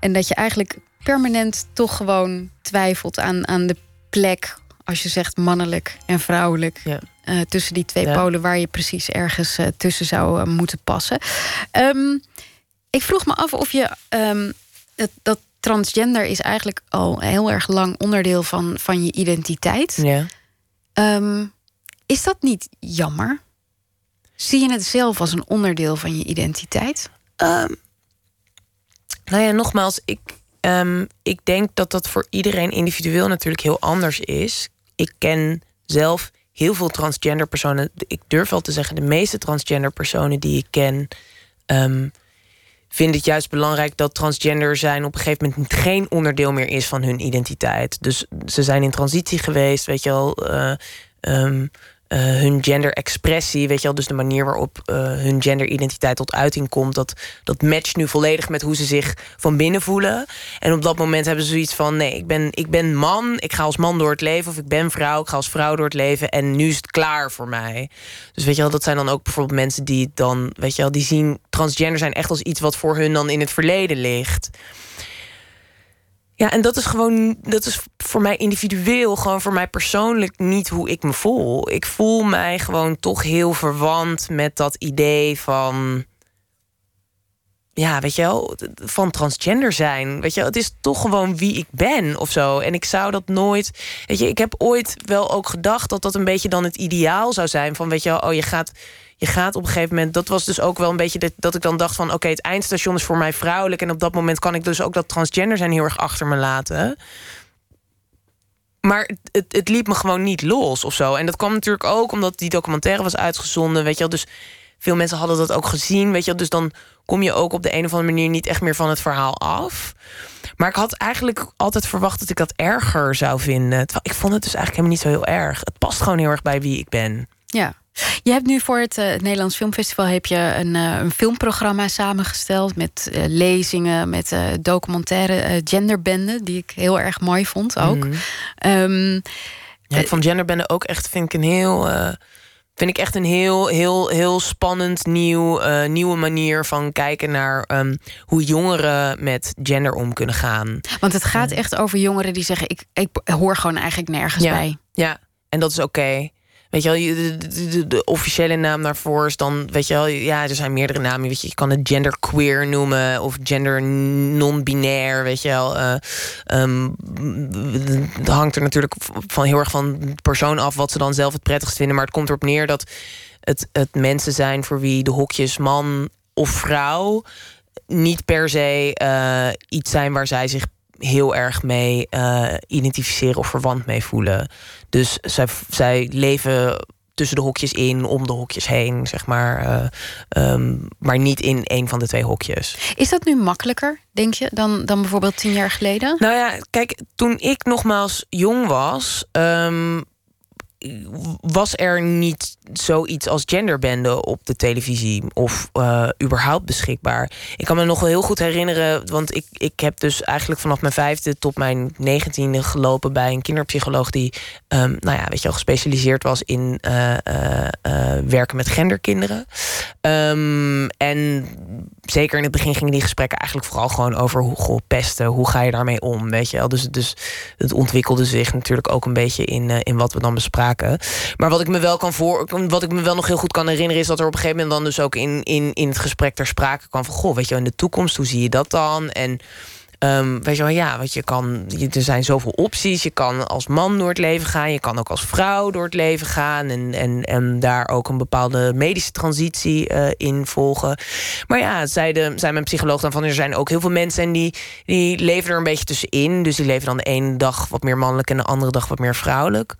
en dat je eigenlijk permanent toch gewoon twijfelt aan, aan de plek als je zegt mannelijk en vrouwelijk. Ja. Uh, tussen die twee ja. polen waar je precies ergens uh, tussen zou uh, moeten passen. Um, ik vroeg me af of je um, dat, dat, transgender is eigenlijk al heel erg lang onderdeel van, van je identiteit. Ja. Um, is dat niet jammer? Zie je het zelf als een onderdeel van je identiteit? Nou ja, nogmaals, ik, um, ik denk dat dat voor iedereen individueel natuurlijk heel anders is. Ik ken zelf heel veel transgender personen. Ik durf wel te zeggen, de meeste transgender personen die ik ken. Um, vinden het juist belangrijk dat transgender zijn op een gegeven moment geen onderdeel meer is van hun identiteit. Dus ze zijn in transitie geweest, weet je wel. Uh, um, uh, hun genderexpressie, weet je wel, dus de manier waarop uh, hun genderidentiteit tot uiting komt, dat, dat matcht nu volledig met hoe ze zich van binnen voelen. En op dat moment hebben ze zoiets van: nee, ik ben, ik ben man, ik ga als man door het leven, of ik ben vrouw, ik ga als vrouw door het leven, en nu is het klaar voor mij. Dus weet je wel, dat zijn dan ook bijvoorbeeld mensen die dan, weet je wel, die zien transgender zijn echt als iets wat voor hun dan in het verleden ligt. Ja, en dat is gewoon, dat is voor mij individueel, gewoon voor mij persoonlijk niet hoe ik me voel. Ik voel mij gewoon toch heel verwant met dat idee van. Ja, weet je wel, van transgender zijn. Weet je, het is toch gewoon wie ik ben of zo. En ik zou dat nooit. Weet je, ik heb ooit wel ook gedacht dat dat een beetje dan het ideaal zou zijn. Van weet je wel, oh, je gaat je gaat op een gegeven moment... dat was dus ook wel een beetje dat, ik dan dacht van... oké, het eindstation is voor mij vrouwelijk... en op dat moment kan ik dus ook dat transgender zijn heel erg achter me laten. Maar het, het liep me gewoon niet los of zo. En dat kwam natuurlijk ook omdat die documentaire was uitgezonden. Weet je wel, dus veel mensen hadden dat ook gezien. Weet je wel, dus dan kom je ook op de een of andere manier... niet echt meer van het verhaal af. Maar ik had eigenlijk altijd verwacht dat ik dat erger zou vinden. Ik vond het dus eigenlijk helemaal niet zo heel erg. Het past gewoon heel erg bij wie ik ben. Ja. Je hebt nu voor het, uh, het Nederlands Filmfestival heb je een, uh, een filmprogramma samengesteld met uh, lezingen, met documentaire genderbende, die ik heel erg mooi vond ook. Mm. Um, ja, ik vond genderbende ook echt, vind ik een heel. Vind ik echt een heel, heel, heel spannend nieuw, nieuwe manier van kijken naar um, hoe jongeren met gender om kunnen gaan. Want het gaat echt over jongeren die zeggen: ik, ik hoor gewoon eigenlijk nergens ja, bij. Ja, en dat is oké. Okay. Weet je wel, de, de, officiële naam daarvoor is dan, weet je wel, ja, er zijn meerdere namen. Weet je, je kan het genderqueer noemen of gender non-binair, weet je wel. Uh, het hangt er natuurlijk van heel erg van de persoon af wat ze dan zelf het prettigst vinden. Maar het komt erop neer dat het, het mensen zijn voor wie de hokjes man of vrouw niet per se uh, iets zijn waar zij zich heel erg mee uh, identificeren of verwant mee voelen. Dus zij, zij leven tussen de hokjes in, om de hokjes heen, zeg maar. Uh, um, maar niet in een van de twee hokjes. Is dat nu makkelijker, denk je, dan, dan bijvoorbeeld tien jaar geleden? Nou ja, kijk, toen ik nogmaals jong was. Um, was er niet zoiets als genderbende op de televisie of uh, überhaupt beschikbaar. Ik kan me nog wel heel goed herinneren, want ik, ik heb dus eigenlijk vanaf mijn vijfde tot mijn negentiende gelopen bij een kinderpsycholoog die, um, nou ja, weet je wel, gespecialiseerd was in uh, uh, werken met genderkinderen. Um, en zeker in het begin gingen die gesprekken eigenlijk vooral gewoon over hoe goh, pesten, hoe ga je daarmee om, weet je wel. Dus, dus het ontwikkelde zich natuurlijk ook een beetje in, in wat we dan bespraken. Maar wat ik me wel kan voor wat ik me wel nog heel goed kan herinneren, is dat er op een gegeven moment dan dus ook in, in, in het gesprek ter sprake kwam van goh, weet je, in de toekomst, hoe zie je dat dan? En weet je wel, ja, want je kan, er zijn zoveel opties. Je kan als man door het leven gaan, je kan ook als vrouw door het leven gaan en, en, en daar ook een bepaalde medische transitie uh, in volgen. Maar ja, zei, de, zei mijn psycholoog dan van er zijn ook heel veel mensen en die, die leven er een beetje tussenin. Dus die leven dan de ene dag wat meer mannelijk en de andere dag wat meer vrouwelijk.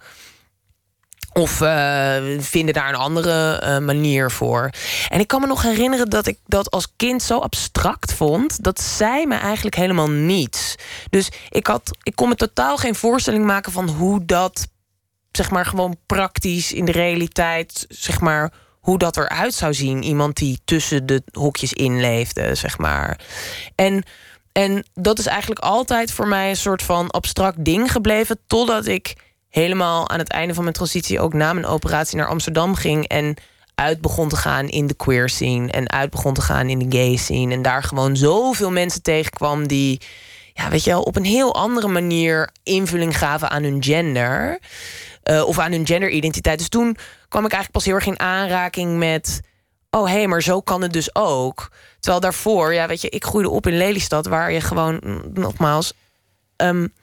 Of uh, vinden daar een andere uh, manier voor. En ik kan me nog herinneren dat ik dat als kind zo abstract vond. Dat zei me eigenlijk helemaal niets. Dus ik, had, ik kon me totaal geen voorstelling maken van hoe dat, zeg maar, gewoon praktisch in de realiteit, zeg maar, hoe dat eruit zou zien. Iemand die tussen de hokjes in leefde, zeg maar. En, en dat is eigenlijk altijd voor mij een soort van abstract ding gebleven. Totdat ik helemaal aan het einde van mijn transitie ook na mijn operatie naar Amsterdam ging. En uit begon te gaan in de queer scene. En uit begon te gaan in de gay scene. En daar gewoon zoveel mensen tegenkwam die. Ja, weet je wel, op een heel andere manier invulling gaven aan hun gender. Uh, of aan hun genderidentiteit. Dus toen kwam ik eigenlijk pas heel erg in aanraking met. Oh hé, hey, maar zo kan het dus ook. Terwijl daarvoor, ja, weet je, ik groeide op in Lelystad, waar je gewoon, nogmaals. Um,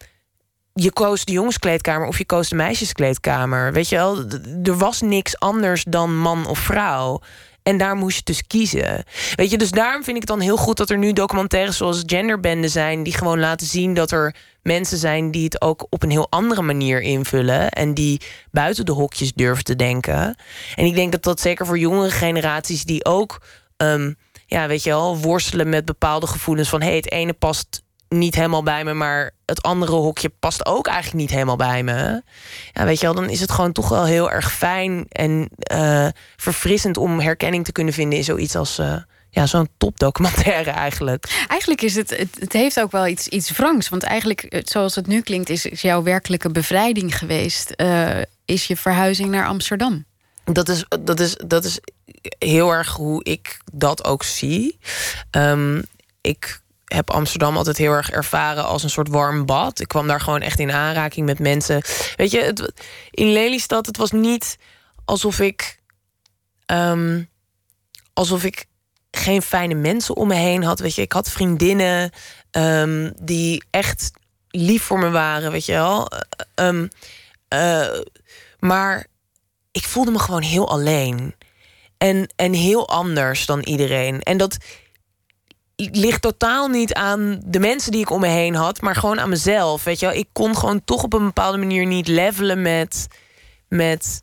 je koos de jongenskleedkamer of je koos de meisjeskleedkamer. Weet je wel, er was niks anders dan man of vrouw. En daar moest je dus kiezen. Weet je, dus daarom vind ik het dan heel goed dat er nu documentaires zoals Genderbende zijn, die gewoon laten zien dat er mensen zijn die het ook op een heel andere manier invullen. En die buiten de hokjes durven te denken. En ik denk dat dat zeker voor jongere generaties die ook. Um, ja, weet je wel, worstelen met bepaalde gevoelens van hé, hey, het ene past niet helemaal bij me, maar het andere hokje past ook eigenlijk niet helemaal bij me. Ja, weet je wel, dan is het gewoon toch wel heel erg fijn en uh, verfrissend om herkenning te kunnen vinden in zoiets als. Uh, ja, zo'n topdocumentaire eigenlijk. Eigenlijk is het, het, het, heeft ook wel iets, iets wrangs. Want eigenlijk, zoals het nu klinkt, is, is jouw werkelijke bevrijding geweest. Uh, is je verhuizing naar Amsterdam. Dat is, dat, is, dat is heel erg hoe ik dat ook zie. Um, ik heb Amsterdam altijd heel erg ervaren als een soort warm bad. Ik kwam daar gewoon echt in aanraking met mensen. Weet je, het, in Lelystad, het was niet alsof ik. Um, alsof ik geen fijne mensen om me heen had. Weet je, ik had vriendinnen um, die echt lief voor me waren, weet je wel. Um, uh, maar ik voelde me gewoon heel alleen. En, en heel anders dan iedereen. En dat ligt totaal niet aan de mensen die ik om me heen had, maar gewoon aan mezelf. Weet je wel? Ik kon gewoon toch op een bepaalde manier niet levelen met, met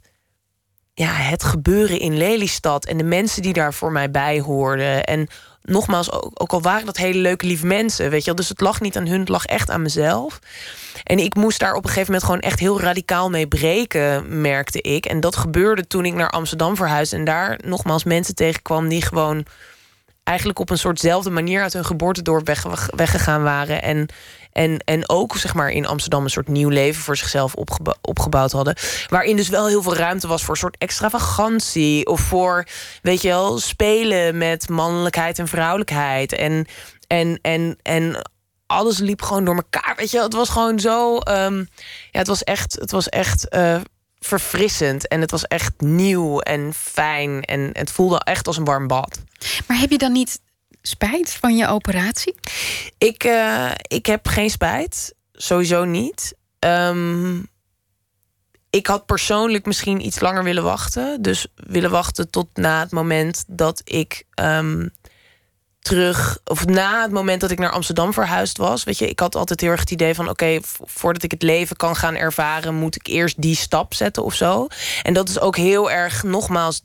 ja, het gebeuren in Lelystad en de mensen die daar voor mij bij hoorden. En nogmaals, ook, ook al waren dat hele leuke, lieve mensen, weet je wel. Dus het lag niet aan hun, het lag echt aan mezelf. En ik moest daar op een gegeven moment gewoon echt heel radicaal mee breken, merkte ik. En dat gebeurde toen ik naar Amsterdam verhuisde en daar nogmaals mensen tegenkwam die gewoon eigenlijk op een soortzelfde manier uit hun geboortedorp weg, weggegaan waren. En, en, en ook zeg maar, in Amsterdam een soort nieuw leven voor zichzelf opgebouwd hadden. Waarin dus wel heel veel ruimte was voor een soort extravagantie. Of voor, weet je wel, spelen met mannelijkheid en vrouwelijkheid. En, en, en, en alles liep gewoon door elkaar. Weet je, het was gewoon zo. Um, ja, het was echt. Het was echt uh, verfrissend. En het was echt nieuw en fijn. En het voelde echt als een warm bad. Maar heb je dan niet spijt van je operatie? Ik, uh, ik heb geen spijt. Sowieso niet. Um, ik had persoonlijk misschien iets langer willen wachten. Dus willen wachten tot na het moment dat ik um, terug, of na het moment dat ik naar Amsterdam verhuisd was. Weet je, ik had altijd heel erg het idee van: oké, voordat ik het leven kan gaan ervaren, moet ik eerst die stap zetten of zo. En dat is ook heel erg, nogmaals,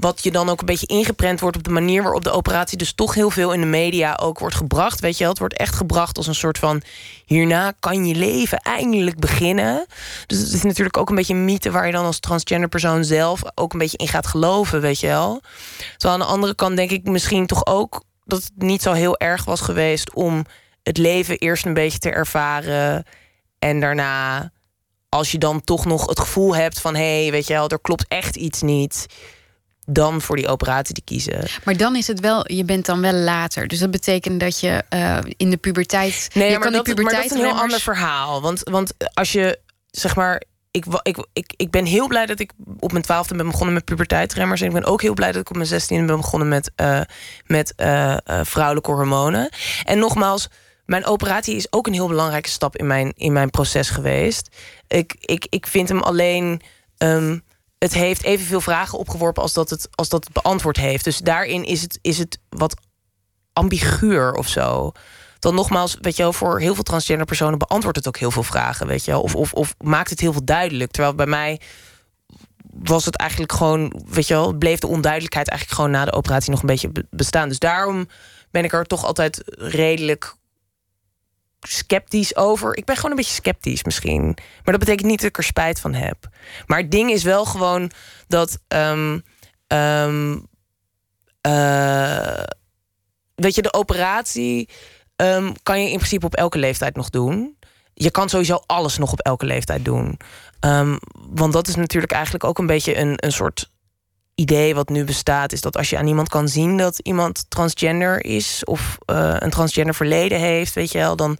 wat je dan ook een beetje ingeprent wordt op de manier waarop de operatie dus toch heel veel in de media ook wordt gebracht. Weet je, het wordt echt gebracht als een soort van hierna kan je leven eindelijk beginnen. Dus het is natuurlijk ook een beetje een mythe waar je dan als transgender persoon zelf ook een beetje in gaat geloven, weet je wel. Terwijl aan de andere kant denk ik misschien toch ook dat het niet zo heel erg was geweest om het leven eerst een beetje te ervaren en daarna als je dan toch nog het gevoel hebt van hé, hey, weet je wel, er klopt echt iets niet dan voor die operatie te kiezen. Maar dan is het wel, je bent dan wel later. Dus dat betekent dat je uh, in de puberteit. Nee, je maar, dat, puberteit maar dat is een heel ander verhaal. Want, want als je zeg maar. Ik, ik, ik, ik ben heel blij dat ik op mijn twaalfde ben begonnen met puberteitremmers. En ik ben ook heel blij dat ik op mijn zestiende ben begonnen met, uh, met uh, vrouwelijke hormonen. En nogmaals, mijn operatie is ook een heel belangrijke stap in mijn, in mijn proces geweest. Ik, ik, ik vind hem alleen. Um, het heeft evenveel vragen opgeworpen als dat het, als dat het beantwoord heeft. Dus daarin is het, is het wat ambiguur of zo. Dan nogmaals, weet je wel, voor heel veel transgender personen beantwoordt het ook heel veel vragen, weet je wel. Of, of, of maakt het heel veel duidelijk. Terwijl bij mij was het eigenlijk gewoon, weet je wel, bleef de onduidelijkheid eigenlijk gewoon na de operatie nog een beetje bestaan. Dus daarom ben ik er toch altijd redelijk sceptisch over. Ik ben gewoon een beetje sceptisch misschien. Maar dat betekent niet dat ik er spijt van heb. Maar het ding is wel gewoon dat. Um, ehm, eh, weet je, de operatie ehm, kan je in principe op elke leeftijd nog doen. Je kan sowieso alles nog op elke leeftijd doen. Ehm, want dat is natuurlijk eigenlijk ook een beetje een, een soort idee wat nu bestaat. Is dat als je aan iemand kan zien dat iemand transgender is of uh, een transgender verleden heeft, weet je wel, dan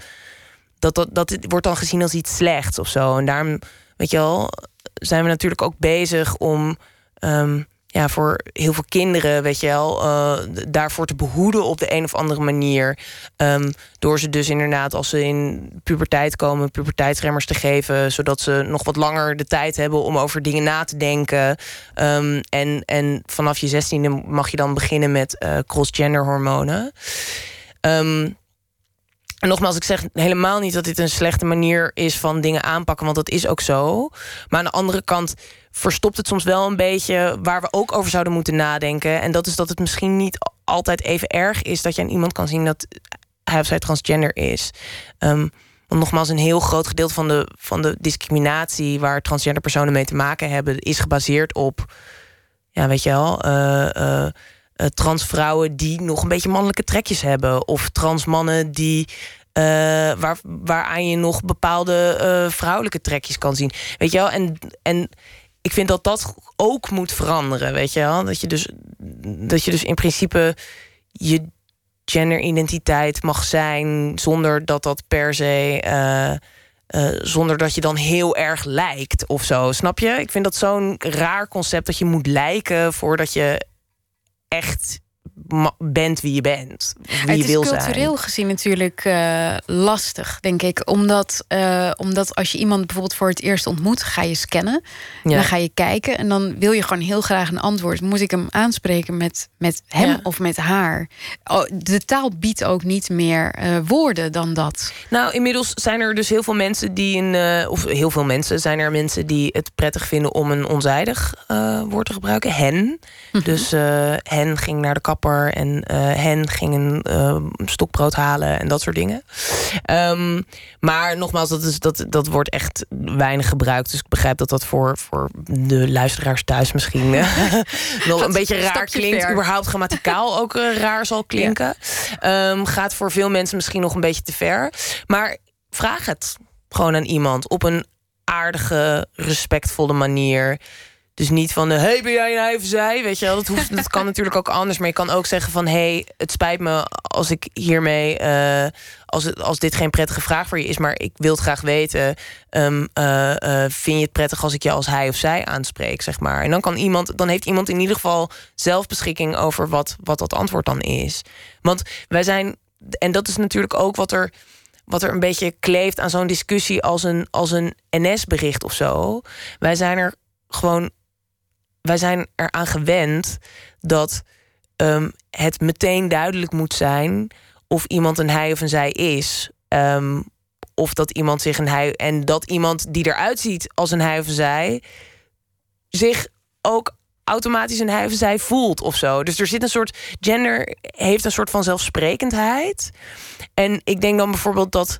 dat, dat, dat wordt dan gezien als iets slechts of zo. En daarom, weet je wel, zijn we natuurlijk ook bezig om um, ja, voor heel veel kinderen, weet je wel, uh, daarvoor te behoeden op de een of andere manier. Um, door ze dus inderdaad, als ze in puberteit komen, puberteitsremmers te geven, zodat ze nog wat langer de tijd hebben om over dingen na te denken. Um, en, en vanaf je zestiende mag je dan beginnen met uh, cross-gender hormonen. Um, en nogmaals, ik zeg helemaal niet dat dit een slechte manier is van dingen aanpakken, want dat is ook zo. Maar aan de andere kant verstopt het soms wel een beetje waar we ook over zouden moeten nadenken. En dat is dat het misschien niet altijd even erg is dat je aan iemand kan zien dat hij of zij transgender is. Um, want nogmaals, een heel groot gedeelte van de, van de discriminatie waar transgender personen mee te maken hebben, is gebaseerd op, ja, weet je wel, uh, transvrouwen die nog een beetje mannelijke trekjes hebben. Of transmannen die uh, waar, waaraan je nog bepaalde uh, vrouwelijke trekjes kan zien. Weet je wel? En, en ik vind dat dat ook moet veranderen. Weet je wel? Dat je dus, dat je dus in principe je genderidentiteit mag zijn zonder dat dat per se. Zonder dat je dan heel erg lijkt of zo. Snap je? Ik vind dat zo'n raar concept dat je moet lijken voordat je echt bent wie je bent. Wie het je wil is cultureel gezien natuurlijk uh, lastig, denk ik. Omdat, uh, omdat als je iemand bijvoorbeeld voor het eerst ontmoet, ga je scannen. Ja. Dan ga je kijken en dan wil je gewoon heel graag een antwoord. Moet ik hem aanspreken met, met hem ja. of met haar? Oh, de taal biedt ook niet meer uh, woorden dan dat. Nou, inmiddels zijn er dus heel veel mensen die een. of heel veel mensen zijn er mensen die het prettig vinden om een onzijdig woord te gebruiken. Hen. Mm -hmm. Dus hen ging naar de kapper en uh, hen ging een uh, stokbrood halen en dat soort dingen. Um, maar nogmaals, dat, is, dat, dat wordt echt weinig gebruikt. Dus ik begrijp dat dat voor, voor de luisteraars thuis misschien (laughs) nog een beetje raar klinkt. Ver. Überhaupt grammaticaal (laughs) ook uh, raar zal klinken. Ja. Um, gaat voor veel mensen misschien nog een beetje te ver. Maar vraag het gewoon aan iemand op een aardige, respectvolle manier. Dus niet van, hé, hey, ben jij een zij? Weet je wel, dat, hoeft, dat kan (laughs) natuurlijk ook anders. Maar je kan ook zeggen van, hey, het spijt me als ik hiermee... Uh, als, als dit geen prettige vraag voor je is, maar ik wil graag weten... Uh, uh, vind je het prettig als ik je als hij of zij aanspreek, zeg maar. En dan, kan iemand, dan heeft iemand in ieder geval zelf beschikking... over wat, wat dat antwoord dan is. Want wij zijn, en dat is natuurlijk ook wat er wat er een beetje kleeft aan zo'n discussie als een, als een NS-bericht of zo. Wij zijn er gewoon wij zijn eraan gewend dat um, het meteen duidelijk moet zijn of iemand een hij of een zij is. Um, of dat iemand zich een hij. En dat iemand die eruit ziet als een hij of een zij. zich ook automatisch een hij of een zij voelt of zo. Dus er zit een soort. Gender heeft een soort van zelfsprekendheid. En ik denk dan bijvoorbeeld dat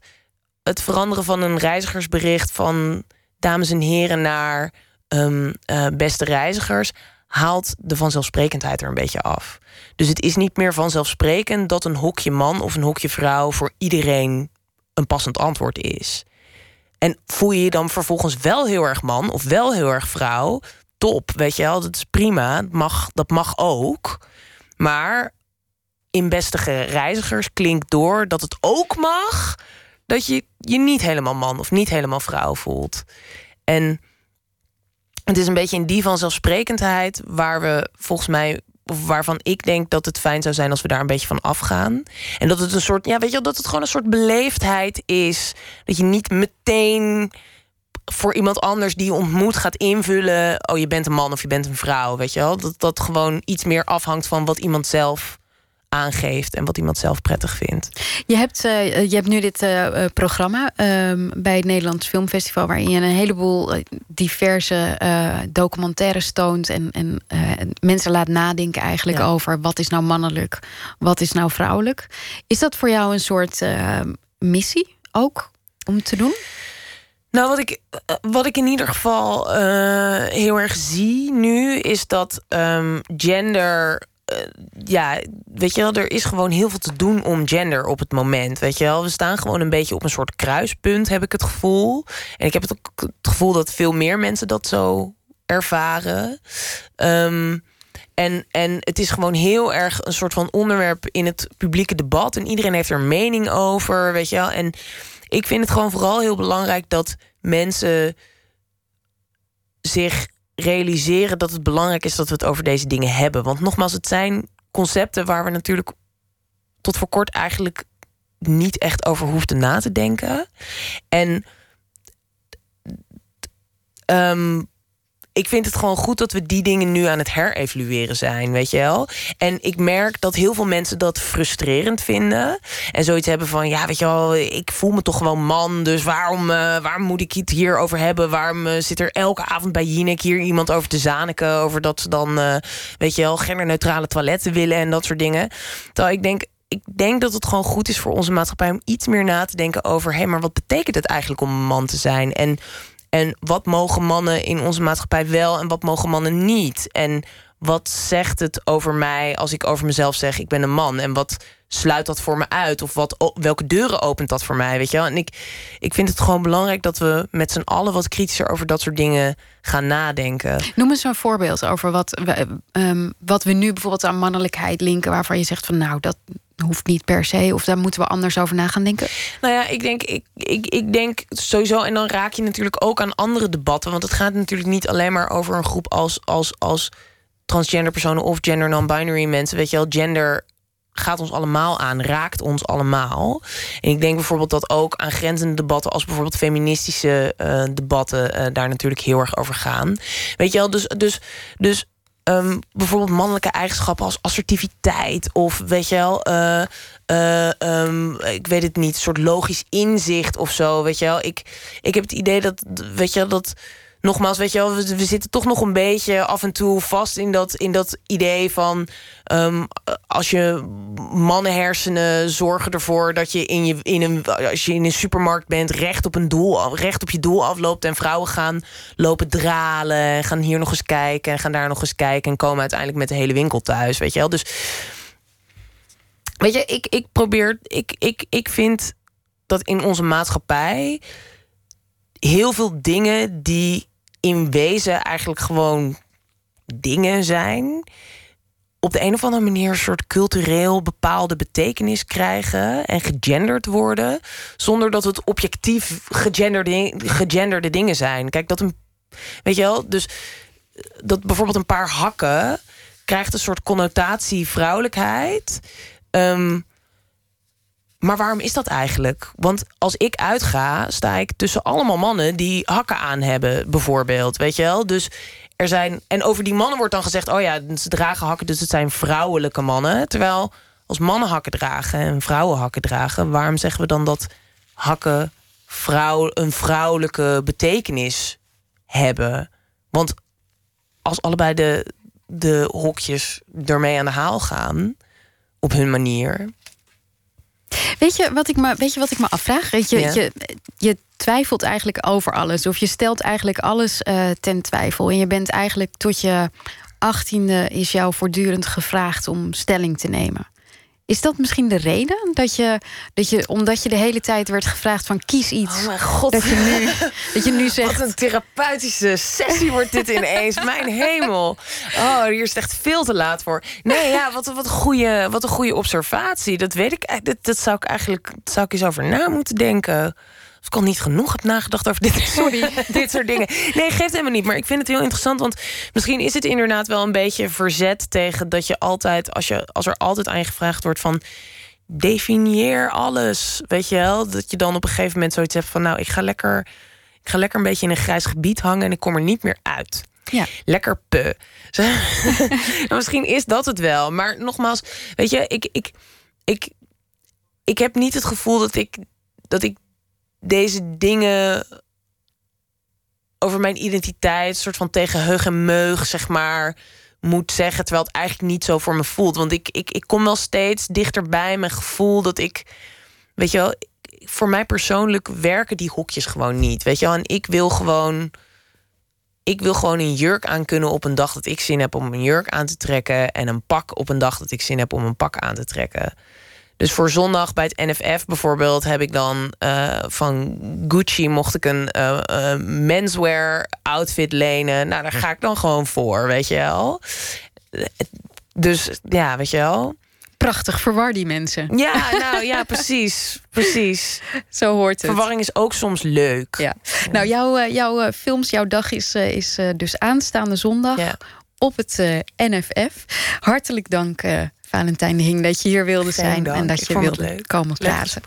het veranderen van een reizigersbericht van dames en heren naar um, uh, beste reizigers haalt de vanzelfsprekendheid er een beetje af. Dus het is niet meer vanzelfsprekend dat een hokje man of een hokje vrouw voor iedereen een passend antwoord is. En voel je je dan vervolgens wel heel erg man of wel heel erg vrouw, top, weet je wel, dat is prima, dat mag, dat mag ook. Maar in bestige reizigers klinkt door dat het ook mag dat je je niet helemaal man of niet helemaal vrouw voelt. En het is een beetje in die vanzelfsprekendheid waar we volgens mij of waarvan ik denk dat het fijn zou zijn als we daar een beetje van afgaan. En dat het een soort, ja, weet je, dat het gewoon een soort beleefdheid is. Dat je niet meteen voor iemand anders die je ontmoet gaat invullen. Oh, je bent een man of je bent een vrouw, weet je wel. Dat dat gewoon iets meer afhangt van wat iemand zelf aangeeft en wat iemand zelf prettig vindt. Je hebt, uh, je hebt nu dit uh, programma um, bij het Nederlands Filmfestival, waarin je een heleboel diverse documentaires toont en, en mensen laat nadenken eigenlijk ja. over wat is nou mannelijk, wat is nou vrouwelijk. Is dat voor jou een soort missie ook om te doen? Nou, wat ik, eh, wat ik in ieder geval heel erg zie nu, is dat um, gender. Uh, ja, weet je wel, er is gewoon heel veel te doen om gender op het moment. Weet je wel, we staan gewoon een beetje op een soort kruispunt, heb ik het gevoel. En ik heb het, ook het gevoel dat veel meer mensen dat zo ervaren. Um, en, en het is gewoon heel erg een soort van onderwerp in het publieke debat. En iedereen heeft er mening over, weet je wel. En ik vind het gewoon vooral heel belangrijk dat mensen zich realiseren dat het belangrijk is dat we het over deze dingen hebben. Want nogmaals, het zijn concepten waar we natuurlijk tot voor kort eigenlijk niet echt over hoefden na te denken. En um, ik vind het gewoon goed dat we die dingen nu aan het herevalueren zijn, weet je wel. En ik merk dat heel veel mensen dat frustrerend vinden. En zoiets hebben van, ja, weet je wel, ik voel me toch gewoon man. Dus waarom, uh, waarom moet ik het hier over hebben? Waarom uh, zit er elke avond bij Jinek hier iemand over te zaniken? Over dat ze dan, uh, weet je wel, genderneutrale toiletten willen en dat soort dingen. Terwijl ik denk, ik denk dat het gewoon goed is voor onze maatschappij om iets meer na te denken over: hé, maar wat betekent het eigenlijk om een man te zijn? En en wat mogen mannen in onze maatschappij wel en wat mogen mannen niet? En wat zegt het over mij als ik over mezelf zeg ik ben een man? En wat sluit dat voor me uit? Of wat, welke deuren opent dat voor mij? Weet je wel? En ik, ik vind het gewoon belangrijk dat we met z'n allen wat kritischer over dat soort dingen gaan nadenken. Noem eens een voorbeeld over wat we, um, wat we nu bijvoorbeeld aan mannelijkheid linken, waarvan je zegt van nou, dat, hoeft niet per se, of daar moeten we anders over na gaan denken? Nou ja, ik denk, ik, ik, ik denk sowieso, en dan raak je natuurlijk ook aan andere debatten, want het gaat natuurlijk niet alleen maar over een groep als, als, als transgender personen of gender non-binary mensen. Weet je wel, gender gaat ons allemaal aan, raakt ons allemaal. En ik denk bijvoorbeeld dat ook aan grenzende debatten... als bijvoorbeeld feministische uh, debatten uh, daar natuurlijk heel erg over gaan. Weet je wel, dus, dus, dus um, bijvoorbeeld mannelijke eigenschappen als assertiviteit... of weet je wel, uh, um, ik weet het niet, soort logisch inzicht of zo. Weet je wel, ik, ik heb het idee dat, weet je wel, dat nogmaals, weet je wel, we, zitten toch nog een beetje af en toe vast in dat, in dat idee van um, als je mannenhersenen zorgen ervoor dat je in je in een als je in een supermarkt bent, recht op een doel, recht op je doel afloopt en vrouwen gaan lopen dralen, gaan hier nog eens kijken en gaan daar nog eens kijken en komen uiteindelijk met de hele winkel thuis, weet je wel. Dus weet je, ik, ik probeer, ik, ik, ik vind dat in onze maatschappij heel veel dingen die in wezen eigenlijk gewoon dingen zijn. Op de een of andere manier een soort cultureel bepaalde betekenis krijgen en gegenderd worden. Zonder dat het objectief gegenderde, gegenderde dingen zijn. Kijk, dat een. Weet je wel, dus dat bijvoorbeeld een paar hakken krijgt een soort connotatie vrouwelijkheid. Um, maar waarom is dat eigenlijk? Want als ik uitga, sta ik tussen allemaal mannen die hakken aan hebben, bijvoorbeeld. Weet je wel? Dus er zijn. En over die mannen wordt dan gezegd: oh ja, ze dragen hakken, dus het zijn vrouwelijke mannen. Terwijl als mannen hakken dragen en vrouwen hakken dragen, waarom zeggen we dan dat hakken vrouw, een vrouwelijke betekenis hebben? Want als allebei de, de hokjes ermee aan de haal gaan, op hun manier, Weet je wat ik me, weet je wat ik me afvraag? Weet je, je, je twijfelt eigenlijk over alles. Of je stelt eigenlijk alles uh, ten twijfel. En je bent eigenlijk tot je achttiende is jou voortdurend gevraagd om stelling te nemen. Is dat misschien de reden dat je, dat je, omdat je de hele tijd werd gevraagd van kies iets, oh mijn God. dat je nu, dat je nu zegt. Wat een therapeutische sessie wordt dit ineens. (laughs) mijn hemel. Oh, hier is het echt veel te laat voor. Nee, ja, wat, wat, een, goede, wat een goede observatie. Dat weet ik. Dat, dat zou ik eigenlijk, zou ik eens over na moeten denken. Als ik al niet genoeg heb nagedacht over dit, sorry, (laughs) dit soort dingen. Nee, geeft helemaal niet. Maar ik vind het heel interessant. Want misschien is het inderdaad wel een beetje verzet tegen dat je altijd, als, je, als er altijd aan je gevraagd wordt van definieer alles. Weet je wel? Dat je dan op een gegeven moment zoiets hebt van nou, ik ga lekker, ik ga lekker een beetje in een grijs gebied hangen en ik kom er niet meer uit. Ja. Lekker pe. (laughs) misschien is dat het wel. Maar nogmaals, weet je, ik, ik, ik, ik heb niet het gevoel dat ik, dat ik deze dingen over mijn identiteit, soort van tegen heug en meug, zeg maar, moet zeggen. Terwijl het eigenlijk niet zo voor me voelt. Want ik, ik, ik kom wel steeds dichterbij mijn gevoel dat ik, weet je wel, voor mij persoonlijk werken die hokjes gewoon niet. Weet je wel, en ik wil gewoon. Ik wil gewoon een jurk aan kunnen op een dag dat ik zin heb om een jurk aan te trekken. En een pak op een dag dat ik zin heb om een pak aan te trekken. Dus voor zondag bij het NFF bijvoorbeeld heb ik dan uh, van Gucci mocht ik een uh, menswear outfit lenen. Nou, daar ga ik dan gewoon voor, weet je wel. Dus ja, weet je wel. Prachtig verwar die mensen. Ja, nou ja, precies. Precies. Zo hoort het. Verwarring is ook soms leuk. Ja. Nou, jouw, jouw films, jouw dag is, is dus aanstaande zondag ja. op het NFF. Hartelijk dank Valentijn Hing, dat je hier wilde zijn en dat je wilde komen praten.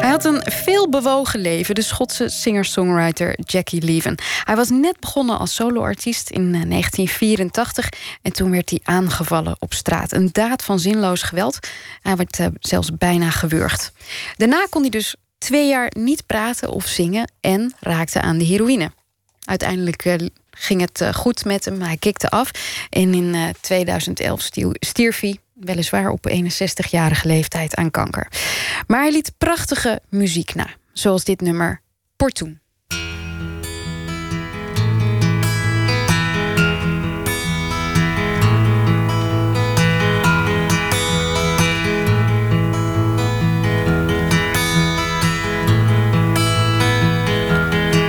Hij had een veel bewogen leven, de Schotse singer-songwriter Jackie Leven. Hij was net begonnen als soloartiest in 1984 eh, en toen werd hij aangevallen op straat. Een daad van zinloos geweld. Hij werd uh, zelfs bijna gewurgd. Daarna kon hij dus twee jaar niet praten of zingen en raakte aan de heroïne. Uiteindelijk uh, ging het uh, goed met hem. Hij kikte af. En in uh, 2011 stierf hij, weliswaar op 61-jarige leeftijd, aan kanker. Maar hij liet prachtige muziek na. Zoals dit nummer Portoen.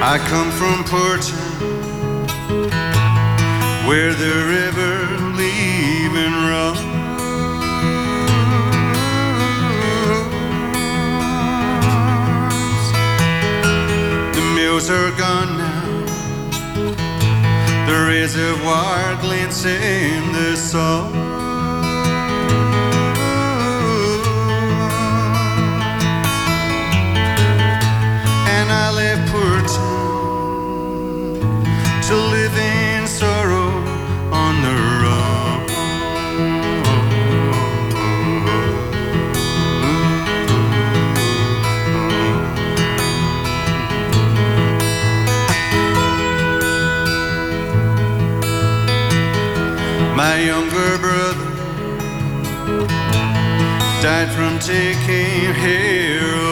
I come from Portland, where the river leaving runs. The mills are gone now, the reservoir glints in the sun. My younger brother died from taking heroin.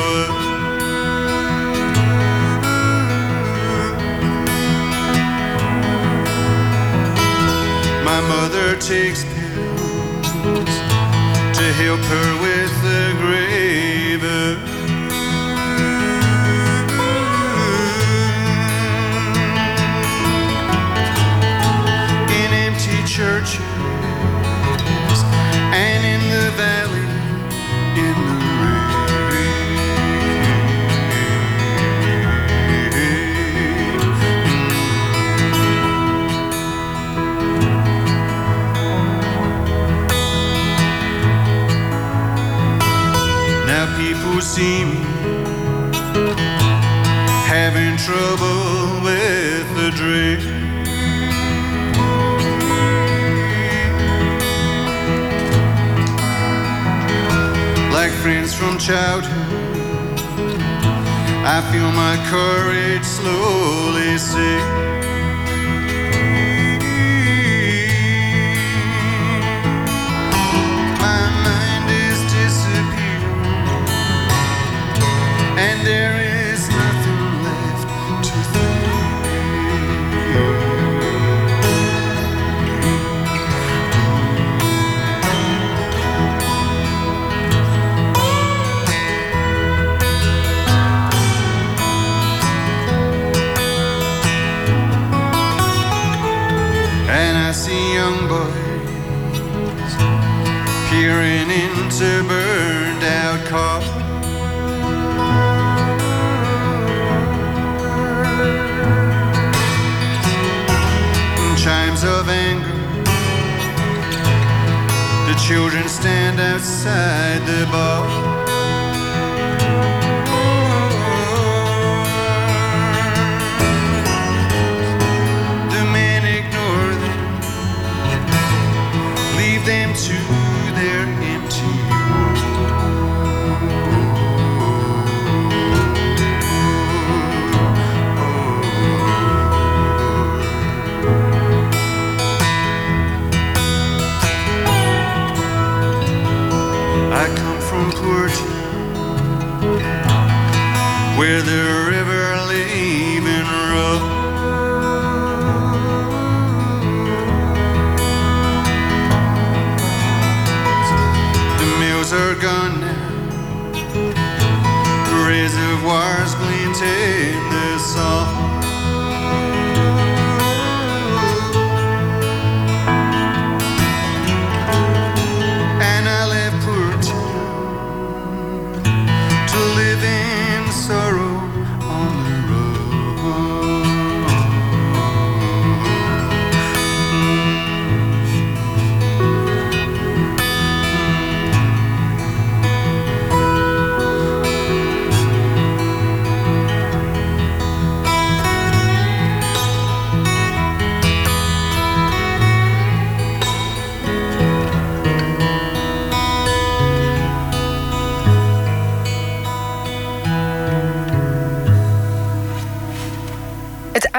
Takes see me having trouble with the drink. Like friends from childhood, I feel my courage slowly sink. Peering into burned out cars. Chimes of anger. The children stand outside the bar. where the river leaving rough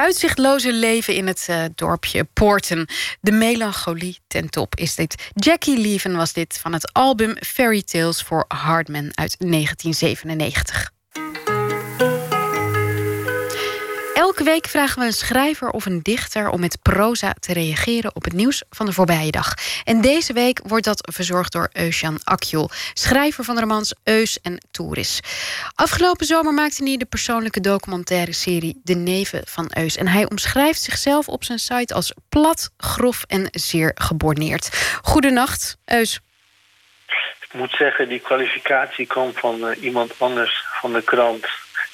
uitzichtloze leven in het eh, dorpje Poorten. De melancholie ten top is dit. Jackie Leven was dit van het album Fairy Tales for Hardman uit 1997. Elke week vragen we een schrijver of een dichter om met proza te reageren op het nieuws van de voorbije dag. En deze week wordt dat verzorgd door Eusjan Akjol, schrijver van de romans Eus en Toeris. Afgelopen zomer maakte hij de persoonlijke documentaire serie De Neven van Eus. En hij omschrijft zichzelf op zijn site als plat, grof en zeer geborneerd. Goedenacht, Eus. Ik moet zeggen, die kwalificatie kwam van eh, iemand anders van de krant.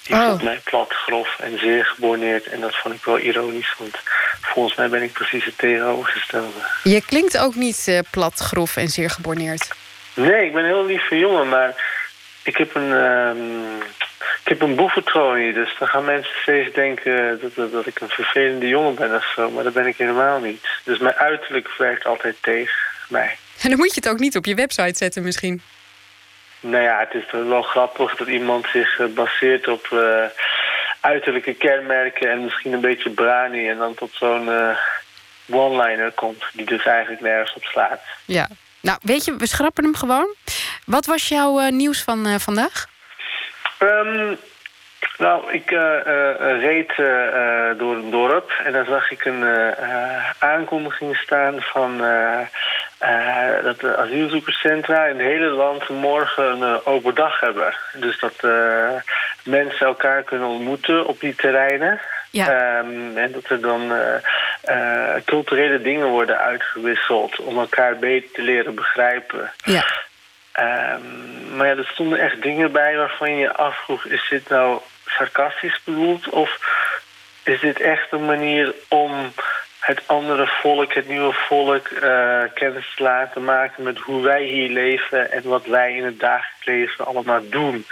Die Oh. vond mij plat, grof en zeer geborneerd. En dat vond ik wel ironisch, want volgens mij ben ik precies het tegenovergestelde. Je klinkt ook niet eh, plat, grof en zeer geborneerd. Nee, ik ben een heel lieve jongen, maar ik heb een, ehm, ik heb een boeventronie. Dus dan gaan mensen steeds denken dat, dat, dat ik een vervelende jongen ben of zo. Maar dat ben ik helemaal niet. Dus mijn uiterlijk werkt altijd tegen mij. En dan moet je het ook niet op je website zetten misschien. Nou ja, het is toch wel grappig dat iemand zich eh, baseert op eh, uiterlijke kenmerken en misschien een beetje brani en dan tot zo'n eh, one-liner komt die dus eigenlijk nergens op slaat. Ja. Nou, weet je, we schrappen hem gewoon. Wat was jouw nieuws van vandaag? Ehm, nou, ik eh, eh, reed eh, eh, door een dorp en dan zag ik een aankondiging staan van dat de asielzoekerscentra in het hele land morgen een open dag hebben. Dus dat mensen elkaar kunnen ontmoeten op die terreinen. Ja. Ehm, en dat er dan culturele dingen worden uitgewisseld om elkaar beter te leren begrijpen. Ja. Ehm, maar ja, er stonden echt dingen bij waarvan je je afvroeg... is dit nou sarcastisch bedoeld of is dit echt een manier om het andere volk, het nieuwe volk... eh, kennis te laten maken met hoe wij hier leven... en wat wij in het dagelijks leven allemaal doen.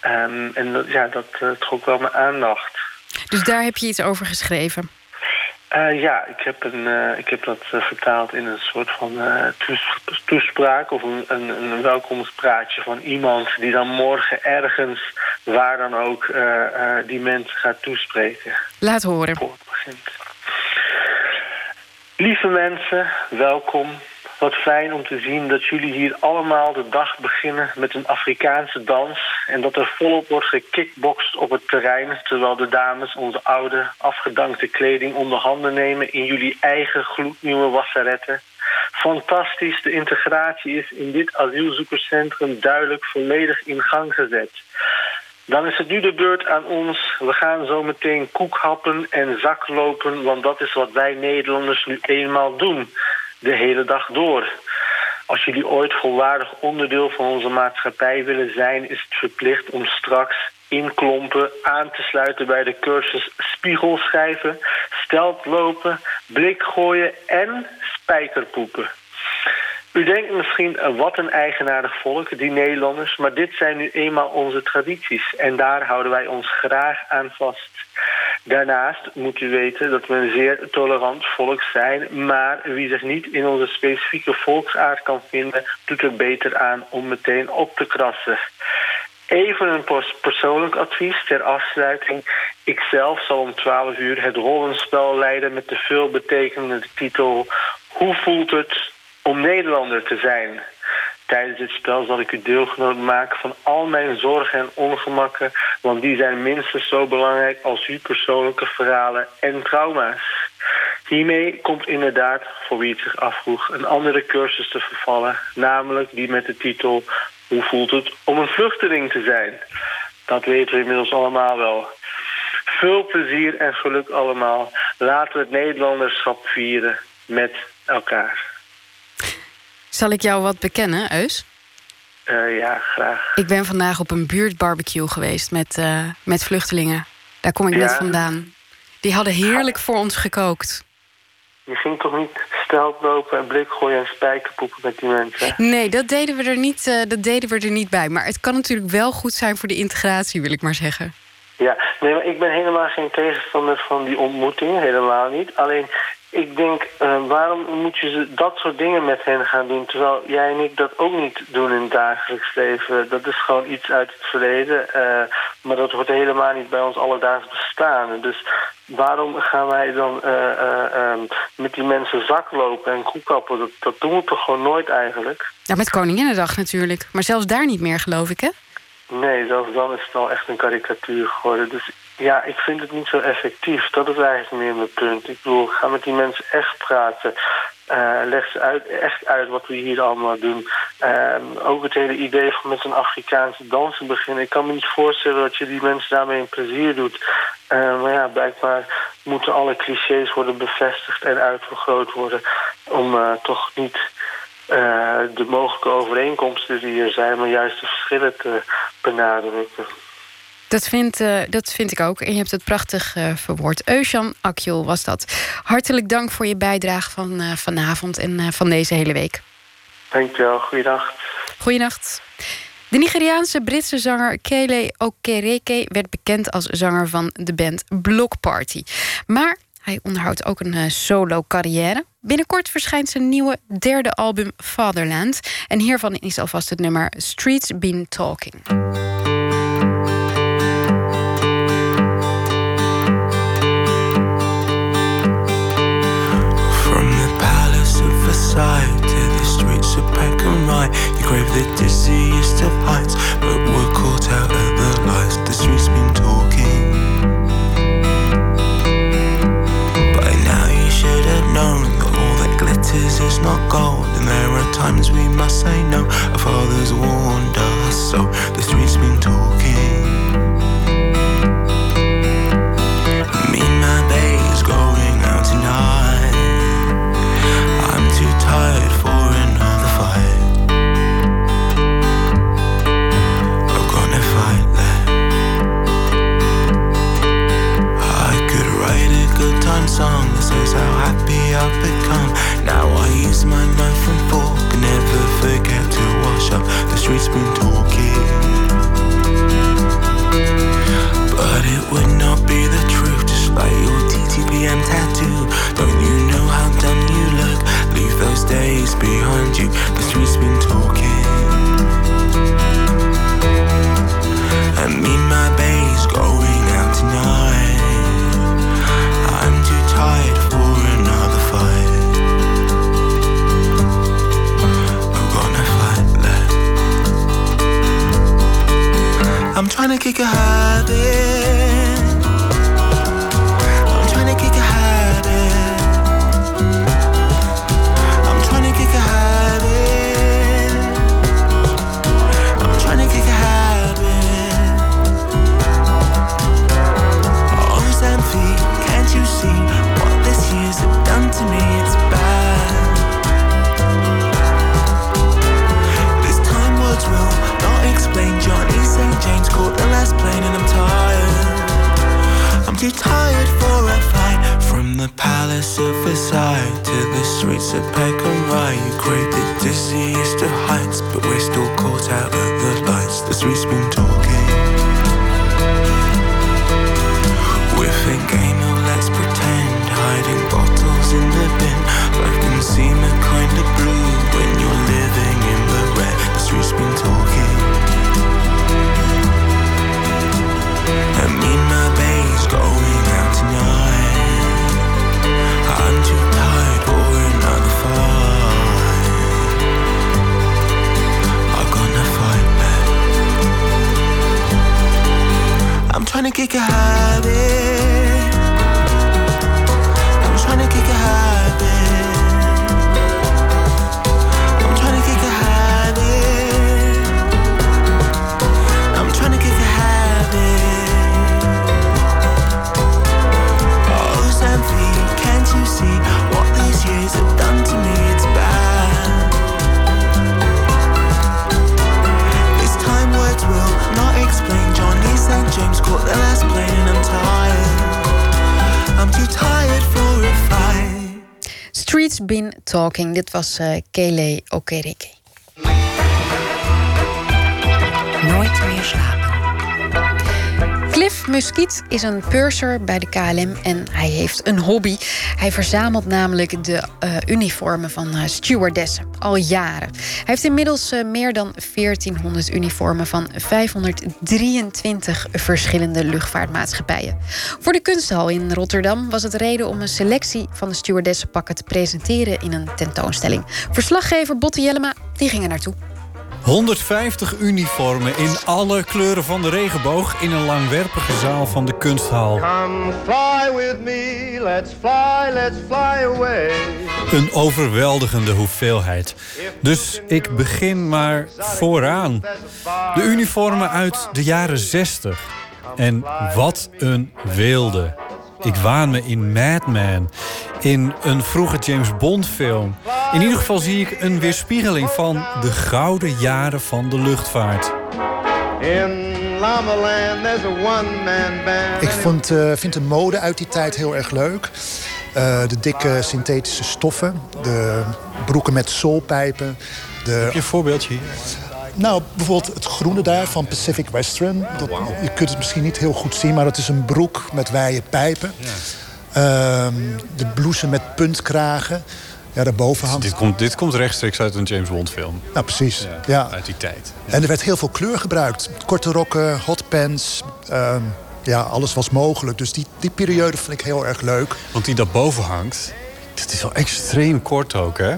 Ehm, en ja, dat eh, trok wel mijn aandacht. Dus daar heb je iets over geschreven. Eh, ja, ik heb, een, eh, ik heb dat eh, vertaald in een soort van toes- toespraak of een, een, een welkomstpraatje van iemand die dan morgen ergens, waar dan ook, die mensen gaat toespreken. Laat horen. Lieve mensen, welkom. Wat fijn om te zien dat jullie hier allemaal de dag beginnen met een Afrikaanse dans. En dat er volop wordt gekickboxd op het terrein. Terwijl de dames onze oude, afgedankte kleding onder handen nemen in jullie eigen gloednieuwe wasseretten. Fantastisch, de integratie is in dit asielzoekerscentrum duidelijk volledig in gang gezet. Dan is het nu de beurt aan ons. We gaan zo meteen koek happen en zak lopen, want dat is wat wij Nederlanders nu eenmaal doen. De hele dag door. Als jullie ooit volwaardig onderdeel van onze maatschappij willen zijn, is het verplicht om straks in klompen aan te sluiten bij de cursus spiegelschrijven, blik gooien en spijkerpoepen. U denkt misschien, eh, wat een eigenaardig volk, die Nederlanders. Maar dit zijn nu eenmaal onze tradities. En daar houden wij ons graag aan vast. Daarnaast moet u weten dat we een zeer tolerant volk zijn. Maar wie zich niet in onze specifieke volksaard kan vinden... doet er beter aan om meteen op te krassen. Even een pers- persoonlijk advies ter afsluiting. Ikzelf zal om 12 uur het rollenspel leiden met de veelbetekenende titel... Hoe voelt het om Nederlander te zijn? Tijdens dit spel zal ik u deelgenoot maken van al mijn zorgen en ongemakken... want die zijn minstens zo belangrijk als uw persoonlijke verhalen en trauma's. Hiermee komt inderdaad, voor wie het zich afvroeg, een andere cursus te vervallen... namelijk die met de titel Hoe voelt het om een vluchteling te zijn? Dat weten we inmiddels allemaal wel. Veel plezier en geluk allemaal. Laten we het Nederlanderschap vieren met elkaar. Zal ik jou wat bekennen, Eus? Uh, ja, graag. Ik ben vandaag op een buurtbarbecue geweest met, uh, met vluchtelingen. Daar kom ik net vandaan. Die hadden heerlijk voor ons gekookt. Je ging toch niet lopen en blik gooien en spijkerpoepen met die mensen? Nee, dat deden, we er niet, uh, dat deden we er niet bij. Maar het kan natuurlijk wel goed zijn voor de integratie, wil ik maar zeggen. Ja, nee, maar ik ben helemaal geen tegenstander van die ontmoeting. Helemaal niet. Alleen, ik denk, uh, waarom moet je dat soort dingen met hen gaan doen... terwijl jij en ik dat ook niet doen in het dagelijks leven? Dat is gewoon iets uit het verleden. Uh, maar dat hoort helemaal niet bij ons alledaags bestaan. Dus waarom gaan wij dan uh, met die mensen zak lopen en koekappen? Dat, dat doen we toch gewoon nooit eigenlijk? Ja, met Koninginnedag natuurlijk. Maar zelfs daar niet meer, geloof ik, hè? Nee, zelfs dan is het al echt een karikatuur geworden. Dus ja, ik vind het niet zo effectief. Dat is eigenlijk meer mijn punt. Ik bedoel, ga met die mensen echt praten. Uh, leg ze uit, echt uit wat we hier allemaal doen. Uh, ook het hele idee van met een Afrikaanse dansen beginnen. Ik kan me niet voorstellen dat je die mensen daarmee een plezier doet. Uh, maar ja, blijkbaar moeten alle clichés worden bevestigd en uitvergroot worden... om toch niet de mogelijke overeenkomsten die er zijn... maar juist de verschillen te benadrukken. Dat vind, uh, dat vind ik ook. En je hebt het prachtig uh, verwoord. Eusjan Akjol was dat. Hartelijk dank voor je bijdrage van uh, vanavond en van deze hele week. Dankjewel. Goeiedag. Goeienacht. De Nigeriaanse Britse zanger Kele Okereke werd bekend als zanger van de band Block Party. Maar hij onderhoudt ook een solo carrière. Binnenkort verschijnt zijn nieuwe derde album Fatherland. En hiervan is alvast het nummer Streets Been Talking. Side to the streets of Peckham Rye. You crave the dizziest of heights, but were caught out at the lights. The streets been talking. By now you should have known that all that glitters is not gold, and there are times we must say no. Our fathers warned us, so the streets been song that says how happy I've become. Now I use my Talking. Dit was uh, Kele Okereke. Nooit meer slapen. Cliff Muskiet is een purser bij de KLM en hij heeft een hobby. Hij verzamelt namelijk de uh, uniformen van uh, stewardessen al jaren. Hij heeft inmiddels uh, meer dan 1400 uniformen van 523 verschillende luchtvaartmaatschappijen. Voor de Kunsthal in Rotterdam was het reden om een selectie van de stewardessenpakken te presenteren in een tentoonstelling. Verslaggever Botte Jellema die ging er naartoe. 150 uniformen in alle kleuren van de regenboog in een langwerpige zaal van de kunsthal. Come fly with me, let's fly, let's fly away. Een overweldigende hoeveelheid. Dus ik begin maar vooraan. De uniformen uit de jaren 60. En wat een weelde. Ik waan me in Mad Men. In een vroege James Bond film. In ieder geval zie ik een weerspiegeling van de gouden jaren van de luchtvaart. In Lamaland there's a band. Ik vond, uh, vind de mode uit die tijd heel erg leuk. Uh, de dikke synthetische stoffen. De broeken met zoolpijpen. De... Heb je een voorbeeldje hier? Nou, bijvoorbeeld het groene daar van Pacific Western. Dat, je kunt het misschien niet heel goed zien, maar dat is een broek met wijde pijpen. Ja. Uh, de blouse met puntkragen. Ja, daarboven hangt... Dit komt, dit komt rechtstreeks uit een James Bond film. Nou, precies. Ja, ja. Uit die tijd. Ja. En er werd heel veel kleur gebruikt. Korte rokken, hotpants. Uh, ja, alles was mogelijk. Dus die, die periode vond ik heel erg leuk. Want die daarboven hangt, dat is wel extreem kort ook, hè?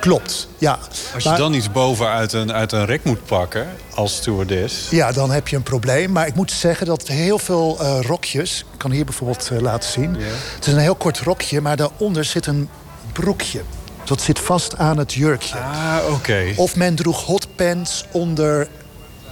Klopt, ja. Als je maar, dan iets boven uit een, uit een rek moet pakken als stewardess... Ja, dan heb je een probleem. Maar ik moet zeggen dat heel veel uh, rokjes... Ik kan hier bijvoorbeeld uh, laten zien. Yeah. Het is een heel kort rokje, maar daaronder zit een broekje. Dat zit vast aan het jurkje. Ah, oké. Okay. Of men droeg hotpants onder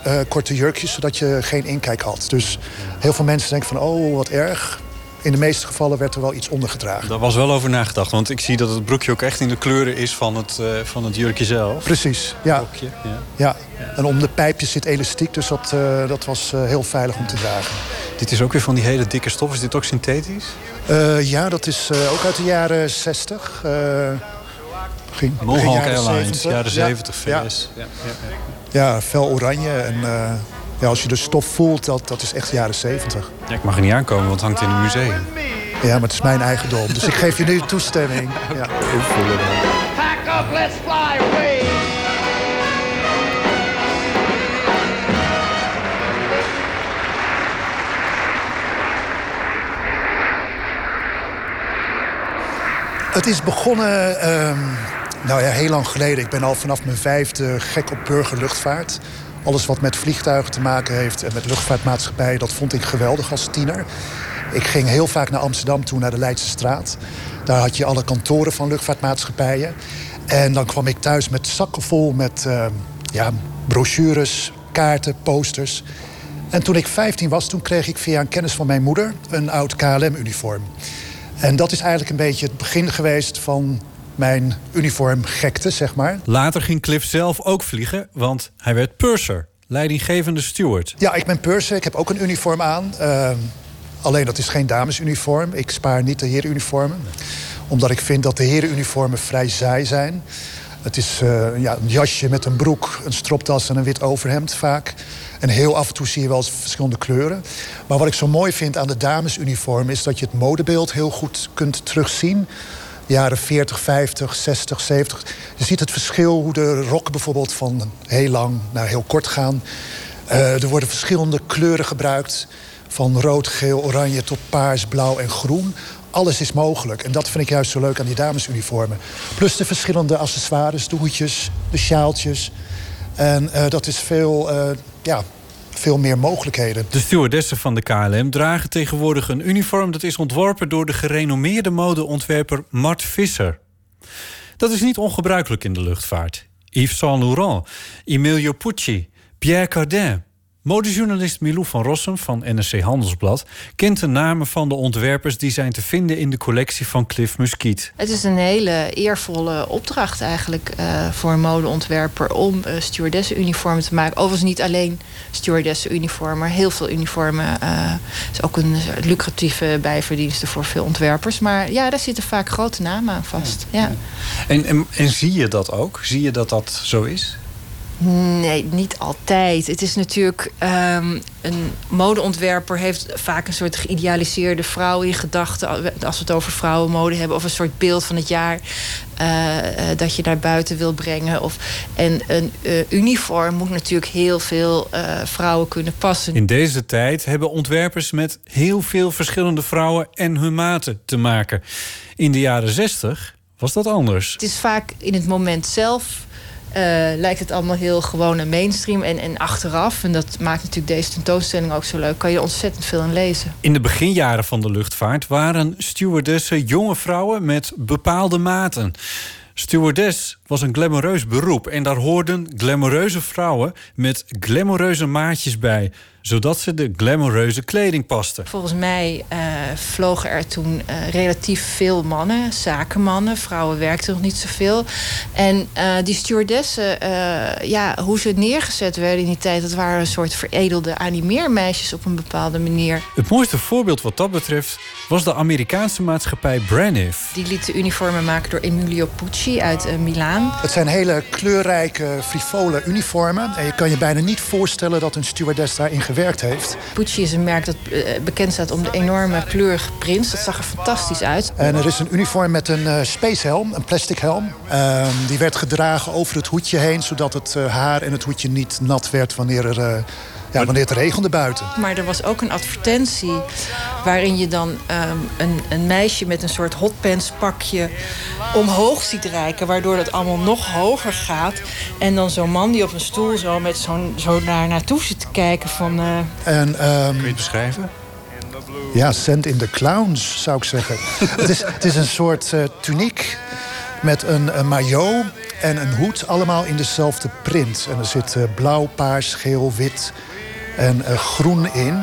uh, korte jurkjes... zodat je geen inkijk had. Dus heel veel mensen denken van... oh, wat erg in de meeste gevallen werd er wel iets ondergedragen. Daar was wel over nagedacht, want ik zie dat het broekje ook echt in de kleuren is van het, uh, van het jurkje zelf. Precies, ja. Broekje, ja. ja. En om de pijpjes zit elastiek, dus dat, uh, dat was uh, heel veilig om te dragen. Dit is ook weer van die hele dikke stof. Is dit ook synthetisch? ja, dat is ook uit de jaren 60. Ging, Mohawk jaren Airlines, 70. jaren 70 VS. Ja, ja, ja, ja fel oranje en ja, als je de stof voelt, dat, dat is echt jaren 70. Ja, ik mag er niet aankomen, want het hangt in een museum. Ja, maar het is mijn eigendom. Dus ik geef je nu toestemming. (laughs) Ja. Ik voel het Pack up, let's fly away. Het is begonnen, um, nou ja, heel lang geleden. Ik ben al vanaf mijn vijfde gek op burgerluchtvaart. Alles wat met vliegtuigen te maken heeft en met luchtvaartmaatschappijen... dat vond ik geweldig als tiener. Ik ging heel vaak naar Amsterdam toe, naar de Leidse straat. Daar had je alle kantoren van luchtvaartmaatschappijen. En dan kwam ik thuis met zakken vol met uh, ja, brochures, kaarten, posters. En toen ik 15 was, toen kreeg ik via een kennis van mijn moeder... een oud KLM-uniform. En dat is eigenlijk een beetje het begin geweest van mijn uniformgekte, zeg maar. Later ging Cliff zelf ook vliegen, want hij werd purser, leidinggevende steward. Ja, ik ben purser. Ik heb ook een uniform aan. Uh, alleen dat is geen damesuniform. Ik spaar niet de herenuniformen. Omdat ik vind dat de herenuniformen vrij saai zijn. Het is uh, ja, een jasje met een broek, een stropdas en een wit overhemd vaak. En heel af en toe zie je wel eens verschillende kleuren. Maar wat ik zo mooi vind aan de damesuniform... is dat je het modebeeld heel goed kunt terugzien jaren 40, 50, 60, 70. Je ziet het verschil hoe de rokken bijvoorbeeld van heel lang naar heel kort gaan. Uh, er worden verschillende kleuren gebruikt. Van rood, geel, oranje tot paars, blauw en groen. Alles is mogelijk. En dat vind ik juist zo leuk aan die damesuniformen. Plus de verschillende accessoires, de hoedjes, de sjaaltjes. En uh, dat is veel, uh, ja, veel meer mogelijkheden. De stewardessen van de KLM dragen tegenwoordig een uniform... dat is ontworpen door de gerenommeerde modeontwerper Mart Visser. Dat is niet ongebruikelijk in de luchtvaart. Yves Saint Laurent, Emilio Pucci, Pierre Cardin... Modejournalist Milou van Rossum van NRC Handelsblad kent de namen van de ontwerpers die zijn te vinden in de collectie van Cliff Muskiet. Het is een hele eervolle opdracht eigenlijk uh, voor een modeontwerper om uh, stewardessenuniformen te maken. Overigens niet alleen stewardessenuniformen, maar heel veel uniformen. Uh, is ook een lucratieve bijverdienste voor veel ontwerpers. Maar ja, daar zitten vaak grote namen aan vast. Ja. ja. En, en, en zie je dat ook? Zie je dat dat zo is? Nee, niet altijd. Het is natuurlijk. Um, een modeontwerper heeft vaak een soort geïdealiseerde vrouw in gedachten. Als we het over vrouwenmode hebben. Of een soort beeld van het jaar. Uh, dat je naar buiten wil brengen. Of, en een uh, uniform moet natuurlijk heel veel vrouwen kunnen passen. In deze tijd hebben ontwerpers met heel veel verschillende vrouwen en hun maten te maken. In de jaren zestig was dat anders. Het is vaak in het moment zelf lijkt het allemaal heel gewoon en mainstream. En, en achteraf, en dat maakt natuurlijk deze tentoonstelling ook zo leuk, kan je ontzettend veel in lezen. In de beginjaren van de luchtvaart waren stewardessen jonge vrouwen met bepaalde maten. Stewardess was een glamoureus beroep en daar hoorden glamoureuze vrouwen met glamoureuze maatjes bij zodat ze de glamoureuze kleding pasten. Volgens mij uh, vlogen er toen uh, relatief veel mannen, zakenmannen. Vrouwen werkten nog niet zoveel. En uh, die stewardessen, ja, hoe ze neergezet werden in die tijd... dat waren een soort veredelde animeermeisjes op een bepaalde manier. Het mooiste voorbeeld wat dat betreft was de Amerikaanse maatschappij Braniff. Die liet de uniformen maken door Emilio Pucci uit Milaan. Het zijn hele kleurrijke, frivole uniformen. En je kan je bijna niet voorstellen dat een stewardess daarin gewerkt heeft. Pucci is een merk dat uh, bekend staat om de enorme kleurige prints. Dat zag er fantastisch uit. En er is een uniform met een uh, spacehelm, een plastic helm. Uh, die werd gedragen over het hoedje heen... zodat het eh, haar en het hoedje niet nat werd wanneer er ja, wanneer het regende buiten. Maar er was ook een advertentie waarin je dan um, een, een, meisje met een soort hotpants pakje omhoog ziet reiken, waardoor dat allemaal nog hoger gaat. En dan zo'n man die op een stoel zo met zo'n zo naar naartoe zit te kijken van. Uh... En, um, Kun je het beschrijven? Ja, Send in the Clowns, zou ik zeggen. (laughs) het, is, het is een soort uh, tuniek met een, een maillot en een hoed, allemaal in dezelfde print. En er zit uh, blauw, paars, geel, wit en uh, groen in.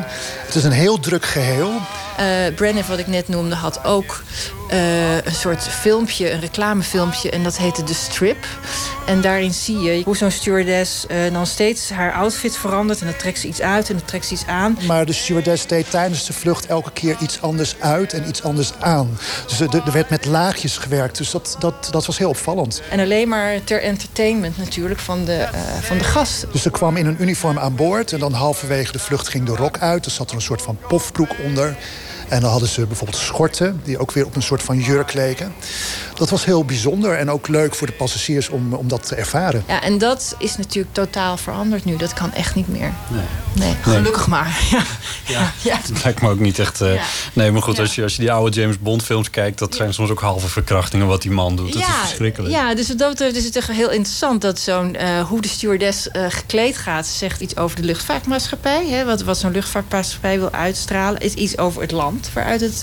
Het is een heel druk geheel. Uh, wat ik net noemde, had ook uh, een soort filmpje, een reclamefilmpje. En dat heette The Strip. En daarin zie je hoe zo'n stewardess uh, dan steeds haar outfit verandert. En dan trekt ze iets uit en dan trekt ze iets aan. Maar de stewardess deed tijdens de vlucht elke keer iets anders uit en iets anders aan. Dus er werd met laagjes gewerkt. Dus dat, dat, dat was heel opvallend. En alleen maar ter entertainment natuurlijk van de, uh, van de gast. Dus ze kwam in een uniform aan boord. En dan halverwege de vlucht ging de rok uit. Er zat er een soort van pofbroek onder. En dan hadden ze bijvoorbeeld schorten, die ook weer op een soort van jurk leken. Dat was heel bijzonder en ook leuk voor de passagiers om, om dat te ervaren. Ja, en dat is natuurlijk totaal veranderd nu. Dat kan echt niet meer. Nee, nee gelukkig maar. (laughs) Ja. Ja. ja. Dat lijkt me ook niet echt... Uh... Nee, maar goed, als, je, als je die oude James Bond films kijkt... dat zijn soms ook halve verkrachtingen wat die man doet. Dat is verschrikkelijk. Ja, dus wat dat betreft is het echt heel interessant... dat zo'n uh, hoe de stewardess uh, gekleed gaat... zegt iets over de luchtvaartmaatschappij. Hè, wat wat zo'n luchtvaartmaatschappij wil uitstralen... is iets over het land waaruit, het,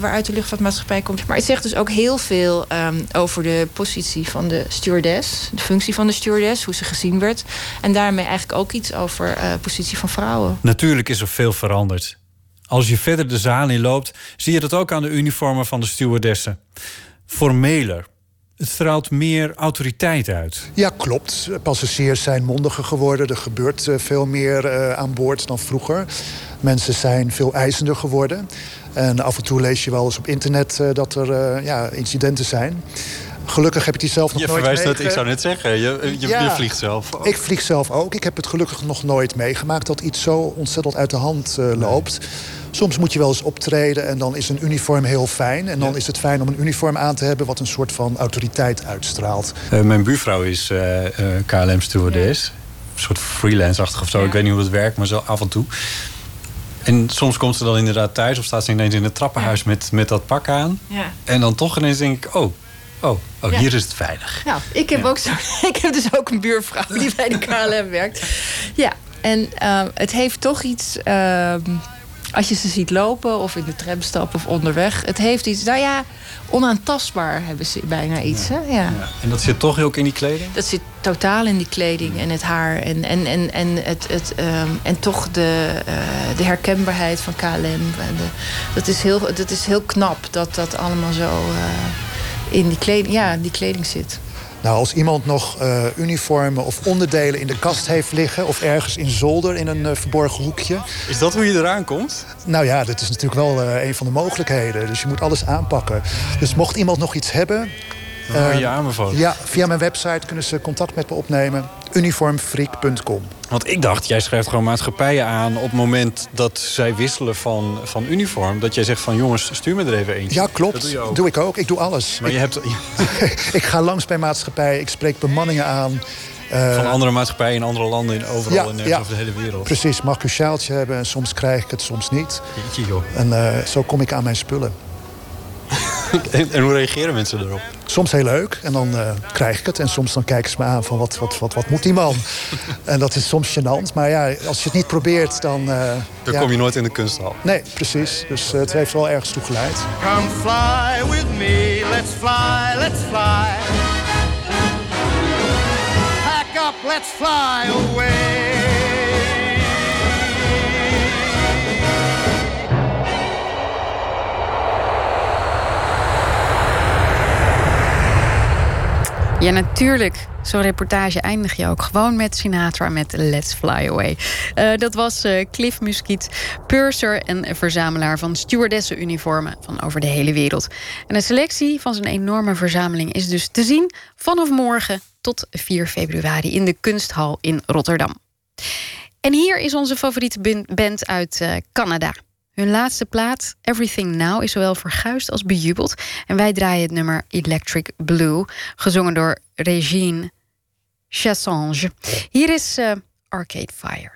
waaruit de luchtvaartmaatschappij komt. Maar het zegt dus ook heel veel um, over de positie van de stewardess. De functie van de stewardess, hoe ze gezien werd. En daarmee eigenlijk ook iets over de uh, positie van vrouwen. Natuurlijk is er veel veranderd. Als je verder de zaal in loopt, zie je dat ook aan de uniformen van de stewardessen. Formeler, het straalt meer autoriteit uit. Ja, klopt. Passagiers zijn mondiger geworden. Er gebeurt uh, veel meer uh, aan boord dan vroeger. Mensen zijn veel eisender geworden. En af en toe lees je wel eens op internet uh, dat er ja, incidenten zijn. Gelukkig heb ik die zelf nog je nooit meegemaakt. Ik zou net zeggen, je, je, ja, je, vliegt zelf ook. Ik vlieg zelf ook. Ik heb het gelukkig nog nooit meegemaakt... dat iets zo ontzettend uit de hand loopt. Nee. Soms moet je wel eens optreden en dan is een uniform heel fijn. En dan ja. is het fijn om een uniform aan te hebben... wat een soort van autoriteit uitstraalt. Uh, mijn buurvrouw is uh, uh, KLM-stewardess. Een soort freelance-achtig of zo. Ja. Ik weet niet hoe het werkt, maar zo af en toe. En soms komt ze dan inderdaad thuis... of staat ze ineens in het trappenhuis ja. met, met dat pak aan. En dan toch ineens denk ik... oh, Oh, oh ja. hier is het veilig. Nou, ik heb, ja. ook zo, (laughs) ik heb dus ook een buurvrouw die bij de KLM werkt. Ja, en uh, het heeft toch iets... Uh, als je ze ziet lopen of in de tram stappen of onderweg, het heeft iets. Nou ja, onaantastbaar hebben ze bijna iets. Hè? Ja. En dat zit toch ook in die kleding? Dat zit totaal in die kleding en het haar. En, en, en, en, het, het, ehm, en toch de, eh, de herkenbaarheid van KLM. En de, dat, is heel, dat is heel knap dat dat allemaal zo eh, in die kleding, ja, die kleding zit. Nou, als iemand nog eh, uniformen of onderdelen in de kast heeft liggen... of ergens in zolder in een eh, verborgen hoekje... Is dat hoe je eraan komt? Nou ja, dat is natuurlijk wel eh, een van de mogelijkheden. Dus je moet alles aanpakken. Dus mocht iemand nog iets hebben... Dan je aanbevolen. Ja, via mijn website kunnen ze contact met me opnemen. uniformfreak.com. Want ik dacht, jij schrijft gewoon maatschappijen aan... op het moment dat zij wisselen van, van uniform. Dat jij zegt van jongens, stuur me er even eentje. Ja, klopt. Dat doe je ook. Doe ik ook. Ik doe alles. Maar je hebt (laughs) ik ga langs bij maatschappijen. Ik spreek bemanningen aan. Eh, van andere maatschappijen in andere landen... In overal ja, in, ja. over de hele wereld. Precies, mag ik een sjaaltje hebben en soms krijg ik het, soms niet. Jeetje, joh. En eh, zo kom ik aan mijn spullen. En, (laughs) en hoe reageren mensen erop? Soms heel leuk en dan eh, krijg ik het. En soms dan kijken ze me aan van wat, wat, wat, wat moet die man? (laughs) en dat is soms gênant. Maar ja, als je het niet probeert, dan... eh, Dan ja. kom je nooit in de kunsthal. Nee, precies. Dus eh, het heeft wel ergens toe geleid. Come fly with me, let's fly, let's fly. Pack up, let's fly away. Ja, natuurlijk. Zo'n reportage eindig je ook gewoon met Sinatra met Let's Fly Away. Eh, dat was eh, Cliff Muskiet, purser en verzamelaar van stewardessenuniformen van over de hele wereld. En de selectie van zijn enorme verzameling is dus te zien vanaf morgen tot 4 februari in de Kunsthal in Rotterdam. En hier is onze favoriete band uit eh, Canada. Hun laatste plaat, Everything Now, is zowel verguisd als bejubeld. En wij draaien het nummer Electric Blue, gezongen door Regine Chassange. Hier is eh, Arcade Fire.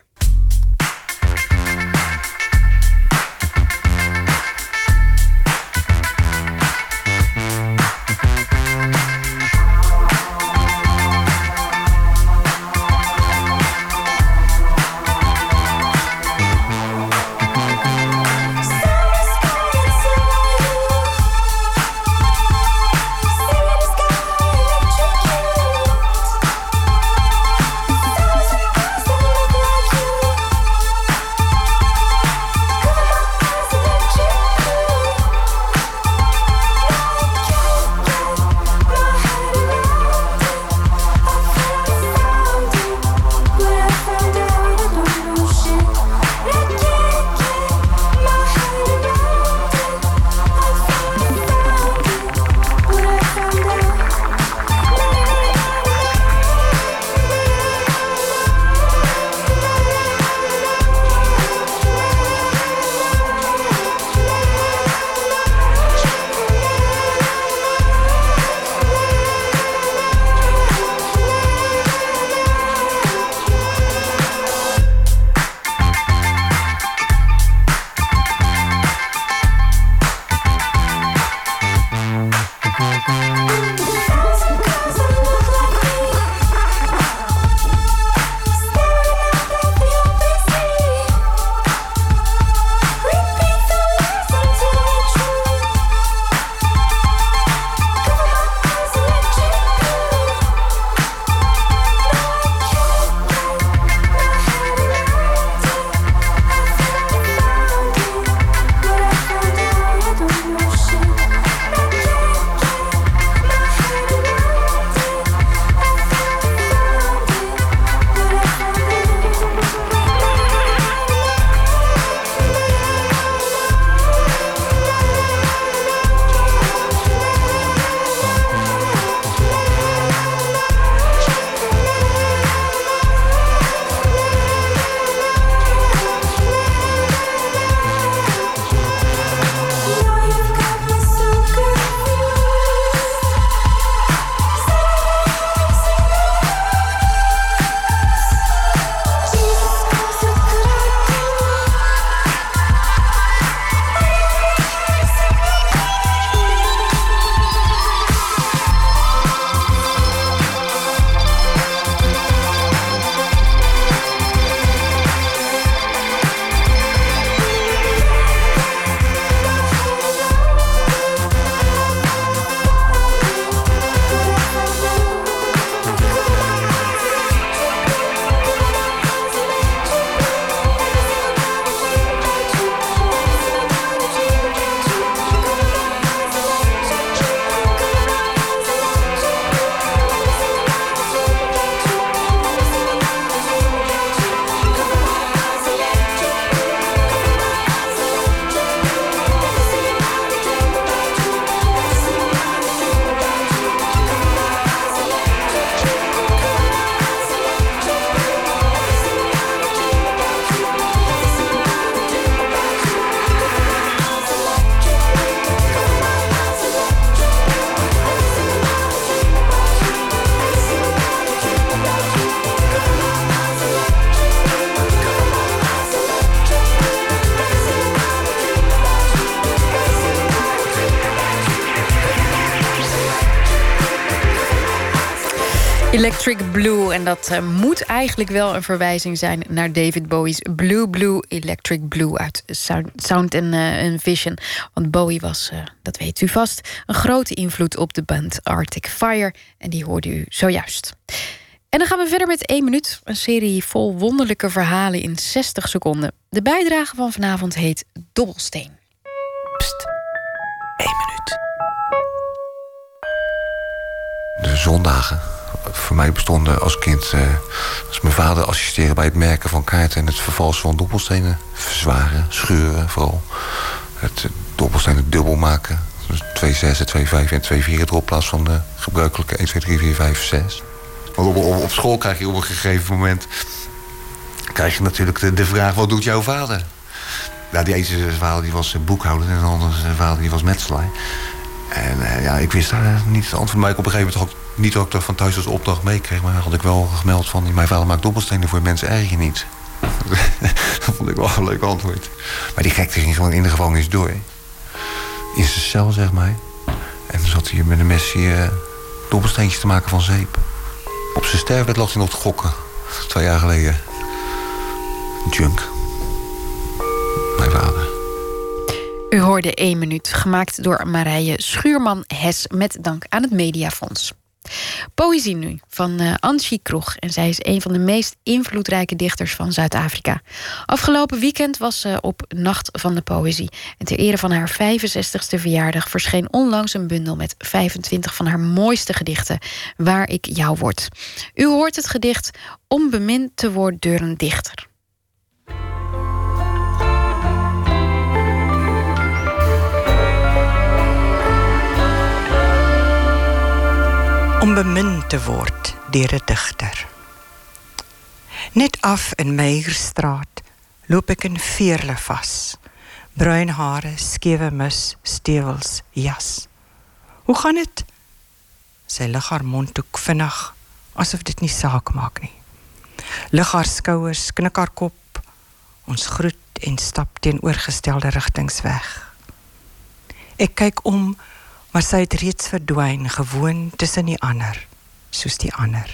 Electric Blue. En dat uh, moet eigenlijk wel een verwijzing zijn naar David Bowie's Blue Blue Electric Blue uit Sound and, uh, Vision. Want Bowie was, uh, dat weet u vast, een grote invloed op de band Arctic Fire. En die hoorde u zojuist. En dan gaan we verder met 1 minuut. Een serie vol wonderlijke verhalen in 60 seconden. De bijdrage van vanavond heet Dobbelsteen. Pst, 1 minuut. De zondagen voor mij bestonden als kind... Uh, als mijn vader assisteerde bij het merken van kaarten... en het vervalsen van dobbelstenen. Verzwaren, scheuren vooral. Het uh, dobbelstenen dubbel maken. Dus 2 6, 2 5 en 2 4 erop... in plaats van de gebruikelijke 1, 2, 3, 4, 5, 6. Want op, op, op school krijg je op een gegeven moment... krijg je natuurlijk de, vraag, wat doet jouw vader? Ja, die ene vader die was boekhouder en de andere vader die was metselaar. En uh, ja, ik wist daar niet het antwoord. Maar ik op een gegeven moment ook niet dat ik dat van thuis als opdracht meekreeg. Maar had ik wel gemeld van... mijn vader maakt dobbelstenen voor mensen eigen niet. (laughs) dat vond ik wel een leuk antwoord. Maar die gekte ging gewoon in de gevangenis door. In zijn cel, zeg maar. En dan zat hij met een mesje uh, dobbelsteentjes te maken van zeep. Op zijn sterfbed lag hij nog te gokken. Twee jaar geleden. Junk. Mijn vader. U hoorde 1 minuut, gemaakt door Marije Schuurman-Hes... met dank aan het Mediafonds. Poëzie nu, van uh, Angie Kroeg. En zij is een van de meest invloedrijke dichters van Zuid-Afrika. Afgelopen weekend was ze op Nacht van de Poëzie. En ter ere van haar 65ste verjaardag verscheen onlangs een bundel... met 25 van haar mooiste gedichten, Waar ik jou word. U hoort het gedicht Om bemind te worden door een dichter. Om bemin te word deur 'n. Net af in Meyerstraat loop ek in veerle vas. Bruin hare, skewe mis, stewels, jas. Hoe gaan dit? Sy lig haar mondhoek vinnig asof dit nie saak maak nie. Lig haar skouers, knik haar kop. Ons groet en stap teenoorgestelde rigtings weg. Ek kyk om maar sy het reeds verdwyn gewoon tussen die ander soos die ander.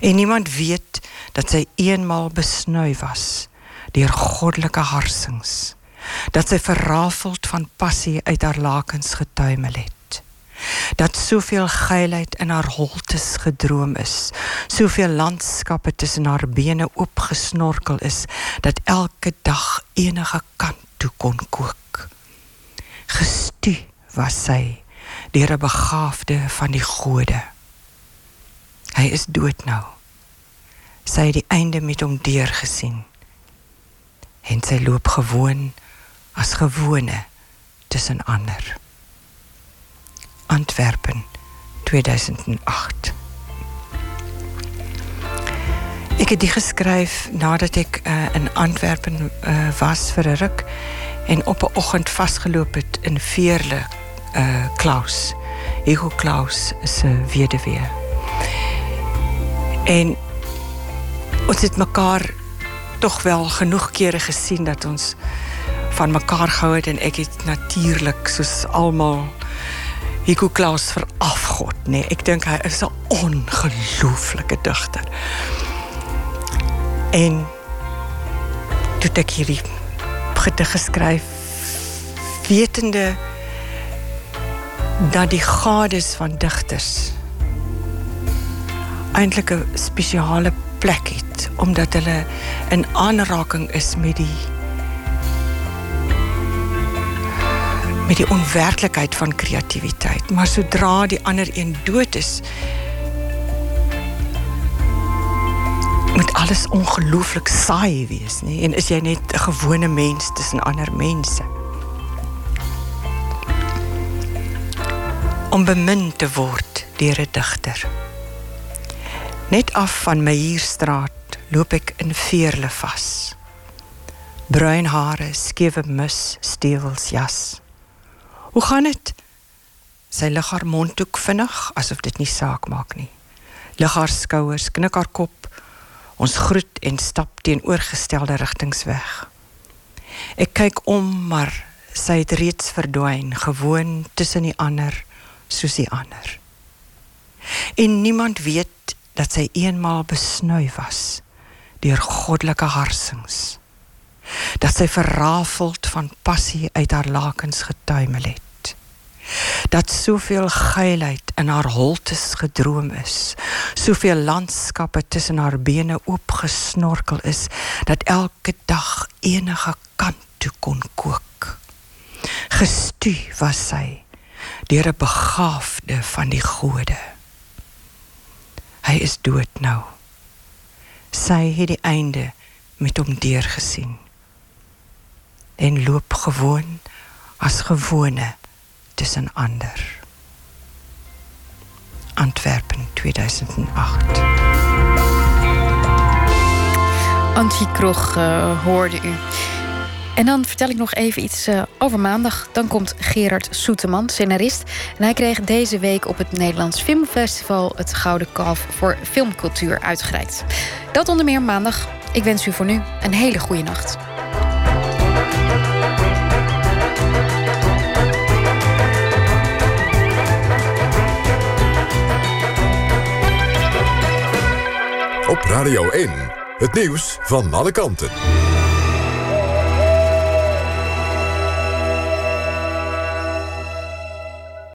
En niemand weet dat sy eenmal besnoei was deur goddelike harsings dat sy verrafeld van passie uit haar lakens getuimel het dat soveel geilheid in haar holtes gedroom is soveel landskappe tussen haar bene oopgesnorkel is dat elke dag enige kant toe kon kook. Gestuur was sy deur 'n begaafde van die gode. Hy is dood nou. Sy het die einde met hom deur gesien. En sy loop gewoon as gewone tussen ander. Antwerpen 2008. Ek het dit geskryf nadat ek uh, in Antwerpen uh, was vir 'n ruk en op 'n oggend vasgeloop het in Veerle uh Klaus. Hugo Klaus se weduwee. En ons het mekaar tog wel genoeg kere gesien dat ons van mekaar gehou het en ek het natuurlik soos almal Hugo Klaus verafgod, nee, ek dink hy is 'n ongelooflike digter. En toe ek hierdie gedig geskryf wetende dat die gades van digters eintlik 'n spesiale plek het omdat hulle in aanraking is met die met die onwerklikheid van kreatiwiteit maar sodra die ander een dood is moet alles ongelooflik saai wees nê en is jy net 'n gewone mens tussen ander mense om bemin te word deur 'n digter. Net af van my hierstraat loop ek in veerle vas. Bruin hare, skewe mis, stewels jas. Hoe gaan dit? Sy lig haar mondhoek vinnig asof dit nie saak maak nie. Lig haar skouers, knik haar kop. Ons groet en stap teenoorgestelde rigtings weg. Ek kyk om, maar sy het reeds verdwyn, gewoon tussen die ander soos die ander. En niemand weet dat sy eenmaal besnoei was deur goddelike harsings. Dat sy verrafeld van passie uit haar lakens getuimel het dat soveel geilheid in haar holtes gedroom is, soveel landskappe tussen haar bene oopgesnorkel is dat elke dag enige kant toe kon kook. Gestuur was sy deur 'n begaafde van die gode. Hy is dood nou. Sy het die einde met hom deurgesien en loop gewoon as gewone tussen ander. Antwerpen 2008. Antje uh, hoorde u. En dan vertel ik nog even iets uh, over maandag. Dan komt Gerard Soeteman, scenarist. En hij kreeg deze week op het Nederlands Filmfestival... het Gouden Kalf voor Filmcultuur uitgereikt. Dat onder meer maandag. Ik wens u voor nu een hele goede nacht. Op Radio 1, het nieuws van alle kanten.